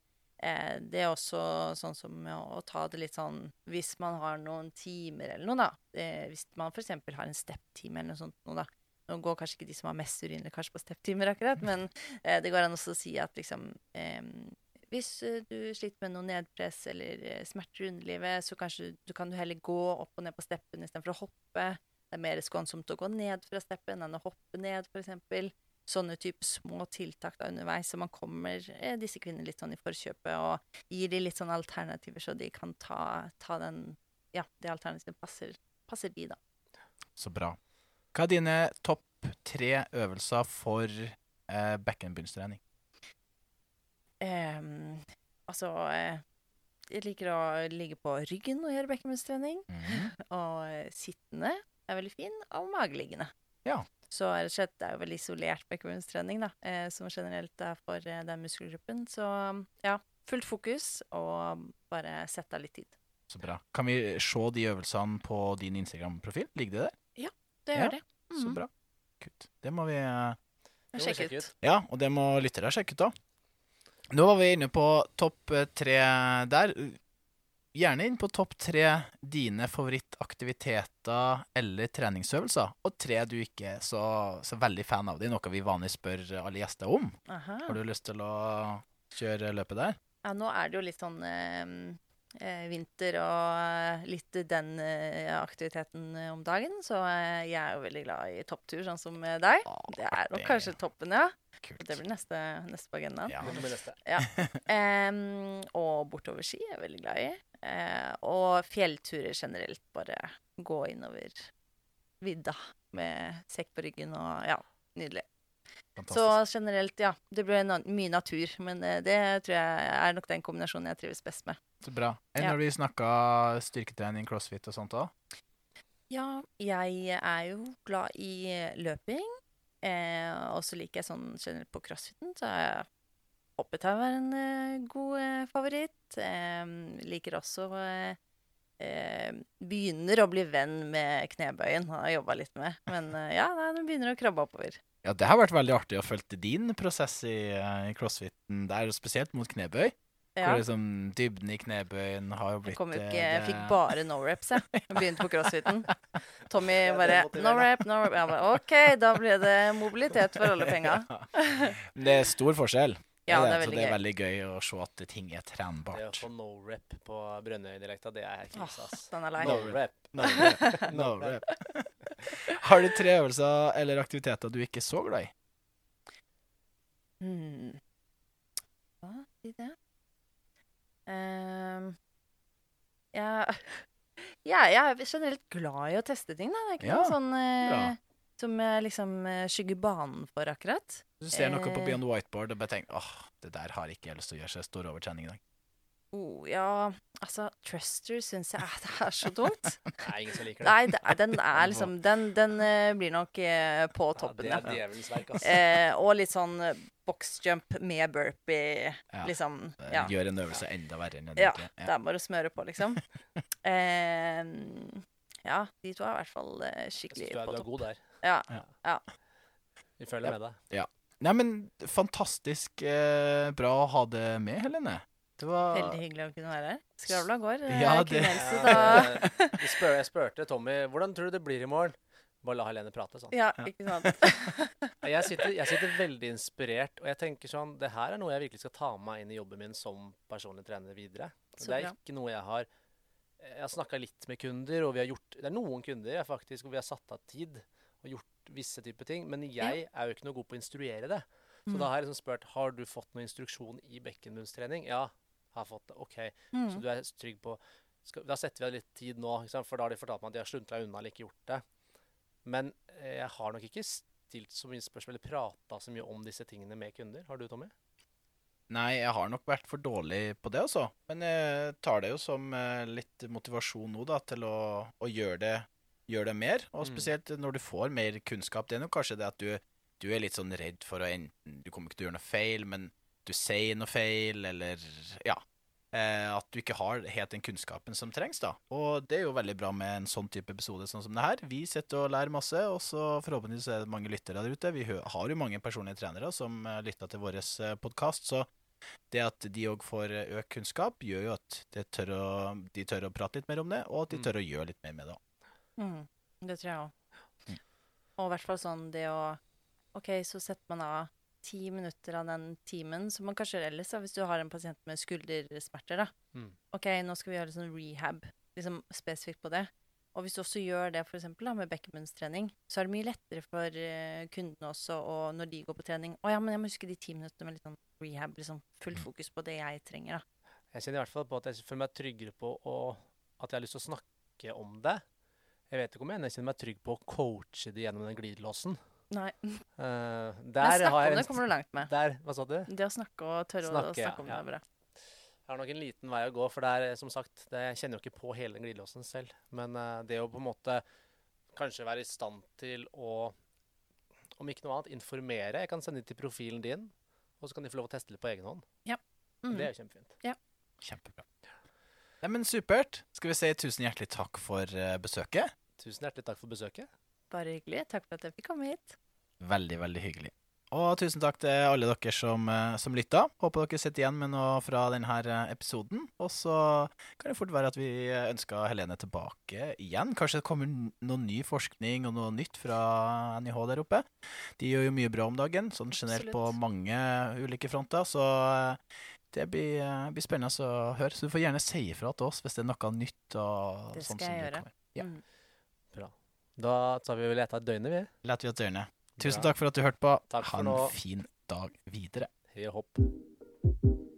Eh, det er også sånn som å, ta det litt sånn Hvis man har noen timer eller noe, da. Hvis man f.eks. har en step-time eller noe sånt noe, da. Nå går kanskje ikke de som har mest urinlekkasje på step-timer, akkurat, men det går an å si at liksom Hvis eh, du sliter med noe nedpress eller eh, smerter i underlivet, så kanskje du kan du heller gå opp og ned på steppen istedenfor å hoppe. Det er mer skånsomt å gå ned fra steppen enn å hoppe ned, f.eks. Sånne type små tiltak da underveis, så man kommer eh, disse kvinnene litt sånn i forkjøpet og gir dem litt sånn alternativer, så de kan ta, ta den Ja, det alternativet passer, passer de, da. Så bra. Hva er dine topp tre øvelser for eh, bekkenbunnstrening? Ehm, altså eh, Jeg liker å ligge på ryggen og gjøre bekkenbunnstrening. -hmm. [LAUGHS] Og eh, sittende er veldig fin, og mageliggende. Ja. Så rett og slett, det er jo veldig isolert bekkenbunnstrening, da, eh, som generelt er for eh, den muskelgruppen. Så ja, fullt fokus, og bare sett av litt tid. Så bra. Kan vi se de øvelsene på din Instagram-profil? Ligger det der? Det Ja, gjør det. Så Mhm. bra. Kutt. Det må vi eh, Det må vi sjekke ut. ut. Ja, og det må lyttere sjekke ut, da. Nå var vi inne på topp eh, tre der. Gjerne inn på topp tre dine favorittaktiviteter eller treningsøvelser, og tre du ikke er så, så veldig fan av. Det er noe vi vanligvis spør alle gjester om. Aha. Har du lyst til å kjøre løpet der? Ja, nå er det jo litt sånn eh, vinter og eh, litt den eh, aktiviteten eh, om dagen, så eh, jeg er jo veldig glad i topptur, sånn som deg. deg. Det er nok kanskje toppen, ja. Kult. Det blir neste, neste på agendaen. Ja. Det blir neste. [LAUGHS] Em, og bortoverski er jeg veldig glad i. Uh, og fjellturer generelt. Bare gå innover vidda med sekk på ryggen og ja, nydelig. Så generelt, ja. Det blir mye natur, men eh, det tror jeg er nok den kombinasjonen jeg trives best med. Så bra. Enn Ja. når vi snakka styrketrening, crossfit og sånt òg? Ja, jeg er jo glad i eh, løping. Eh, og så liker jeg sånn generelt på crossfiten, så er hoppetau er en eh, god eh, favoritt. Liker også eh, eh, Begynner å bli venn med knebøyen, har jeg jobba litt med. Men ja, nei, den begynner å krabbe oppover. Ja, det har vært veldig artig å følge din prosess i, i crossfiten der, spesielt mot knebøy. Ja. Hvor liksom dybden i knebøyen har jo Jeg blitt kom jo eh, ikke, jeg fikk bare no reps, jeg. Jeg begynte på [LAUGHS] crossfiten. Tommy bare no rep, no rep. Jeg bare OK, da ble det mobilitet for alle penga. [LAUGHS] Ja. Det er stor forskjell. Ja, det er så det er gøy. veldig gøy å se at ting er trenbart. Det å få no rep på Brønnøy-dialekta, det er krise, ass. Den er lei. No rep. No rep. No rep. Har du tre øvelser eller aktiviteter du ikke er så glad i? Hmm. Hva det? Ehm, jeg, [LAUGHS] ja, jeg er generelt glad i å teste ting, da. Det er ikke Ja, noe sånn uh, som jeg liksom eh, skygger banen for, akkurat. Du ser noe på Eh. Beyond Whiteboard og bare tenker åh, det der har ikke jeg lyst til å gjøre, så jeg står over trening i dag. Oh, ja, altså Truster syns jeg [LAUGHS] det er så tungt. [LAUGHS] Det er ingen som liker det. Nei, det er, den er [LAUGHS] liksom Den, den uh, blir nok uh, på Ja, toppen, det ja. er djevelens verk, altså. Uh, og litt sånn boxjump med burpee, Ja. liksom. Ja. Gjør en øvelse enda verre enn den Ja, egentlig. det er bare å smøre på, liksom. Eh, ja, de to er i hvert fall eh, Jeg skikkelig synes du er, på du er god der. Ja, Ja. ja. Vi følger med deg. Nei, men fantastisk bra å ha det med, Helene. Det var Veldig hyggelig å kunne være her. Skravla går. eh, Ja, det-. Eh, [LAUGHS] vi spør, jeg spurte Tommy hvordan tror du det blir i morgen. Bare la Helene prate sånn. Ja, ikke sant. [LAUGHS] Jeg sitter, jeg sitter veldig inspirert, og jeg tenker sånn Det her er noe jeg virkelig skal ta med meg inn i jobben min som personlig trener videre. Så det er bra. ikke noe jeg har Jeg har snakka litt med kunder, og vi har gjort Det er noen kunder jeg faktisk hvor vi har satt av tid og gjort visse typer ting, men jeg er jo ikke noe god på å instruere det. Så Mm. da har jeg liksom spurt har du fått noe instruksjon i bekkenbunnstrening. Ja, har fått det. OK. Så Mm. du er trygg på skal, Da setter vi av litt tid nå, for da har de fortalt meg at de har sluntra unna eller ikke gjort det. Men eh, jeg har nok ikke stilt så mye spørsmål eller prata så mye om disse tingene med kunder. Har du, Tommy? Nei, jeg har nok vært for dårlig på det, altså. Men jeg tar det jo som eh, litt motivasjon nå, da, til å, å gjøre, det, gjøre det mer. Og Mm. spesielt når du får mer kunnskap. Det er nok kanskje det at du, du er litt sånn redd for å enten Du kommer ikke til å gjøre noe feil, men du sier noe feil, eller Ja. Eh, at du ikke har helt den kunnskapen som trengs, da. Og det er jo veldig bra med en sånn type episode sånn som det her. Vi sitter og lærer masse, og så forhåpentligvis er det mange lyttere der ute. Vi har jo mange personlige trenere som uh, lytter til vår podkast, så det at de òg får eh, økt kunnskap, gjør jo at de tør, å, de tør å prate litt mer om det, og at de Mm. tør å gjøre litt mer med det. Mm, det tror jeg òg. Mm. Og i hvert fall sånn det å OK, så setter man av ti minutter av den timen, som man kanskje ellers, da, hvis du har en pasient med skuldersmerter, da. Mm. OK, nå skal vi gjøre sånn rehab, liksom spesifikt på det. Og hvis du også gjør det for eksempel, da, med bekkenbunnstrening, så er det mye lettere for uh, kundene også, og når de går på trening Å ja, men jeg må huske de ti minuttene med litt sånn rehab, liksom fullt Mm. fokus på det jeg trenger, da. Jeg kjenner i hvert fall på at jeg føler meg tryggere på å, at jeg har lyst til å snakke om det. Jeg vet ikke om jeg jeg kjenner meg trygg på å coache det gjennom den glidelåsen. Nei. Eh, Men der snakke om det kommer du langt med. Der, hva sa du? Det å snakke og tørre Snakke, å snakke om det ja. er bra. Jeg har nok en liten vei å gå, for det er som sagt det, Jeg kjenner jo ikke på hele den glidelåsen selv. Men uh, det å på en måte kanskje være i stand til å, om ikke noe annet, informere Jeg kan sende det til profilen din, og så kan de få lov å teste litt på egen hånd. Mm. Det er jo kjempefint. Kjempebra. Nei, men supert. Skal vi si tusen hjertelig takk for eh, besøket? Tusen hjertelig takk for besøket. Bare hyggelig. Takk for at jeg fikk komme hit. Veldig, veldig hyggelig. Og tusen takk til alle dere som, eh, som lytta. Håper dere sitter igjen med noe fra denne eh, episoden. Og så kan det fort være at vi ønsker Helene tilbake igjen. Kanskje det kommer noe ny forskning og noe nytt fra NIH der oppe. De gjør jo mye bra om dagen, sånn generelt på mange ulike fronter. Så eh, det blir, blir spennende å høre. Så du får gjerne si ifra til oss hvis det er noe nytt. og Det sånn skal som jeg gjøre. Ja. Mm. Da tar vi vel et av døgnet, vi. Leter vi at døgnet. Tusen takk for at du hørte på. Takk for ha en nå. fin dag videre. Hei og hopp.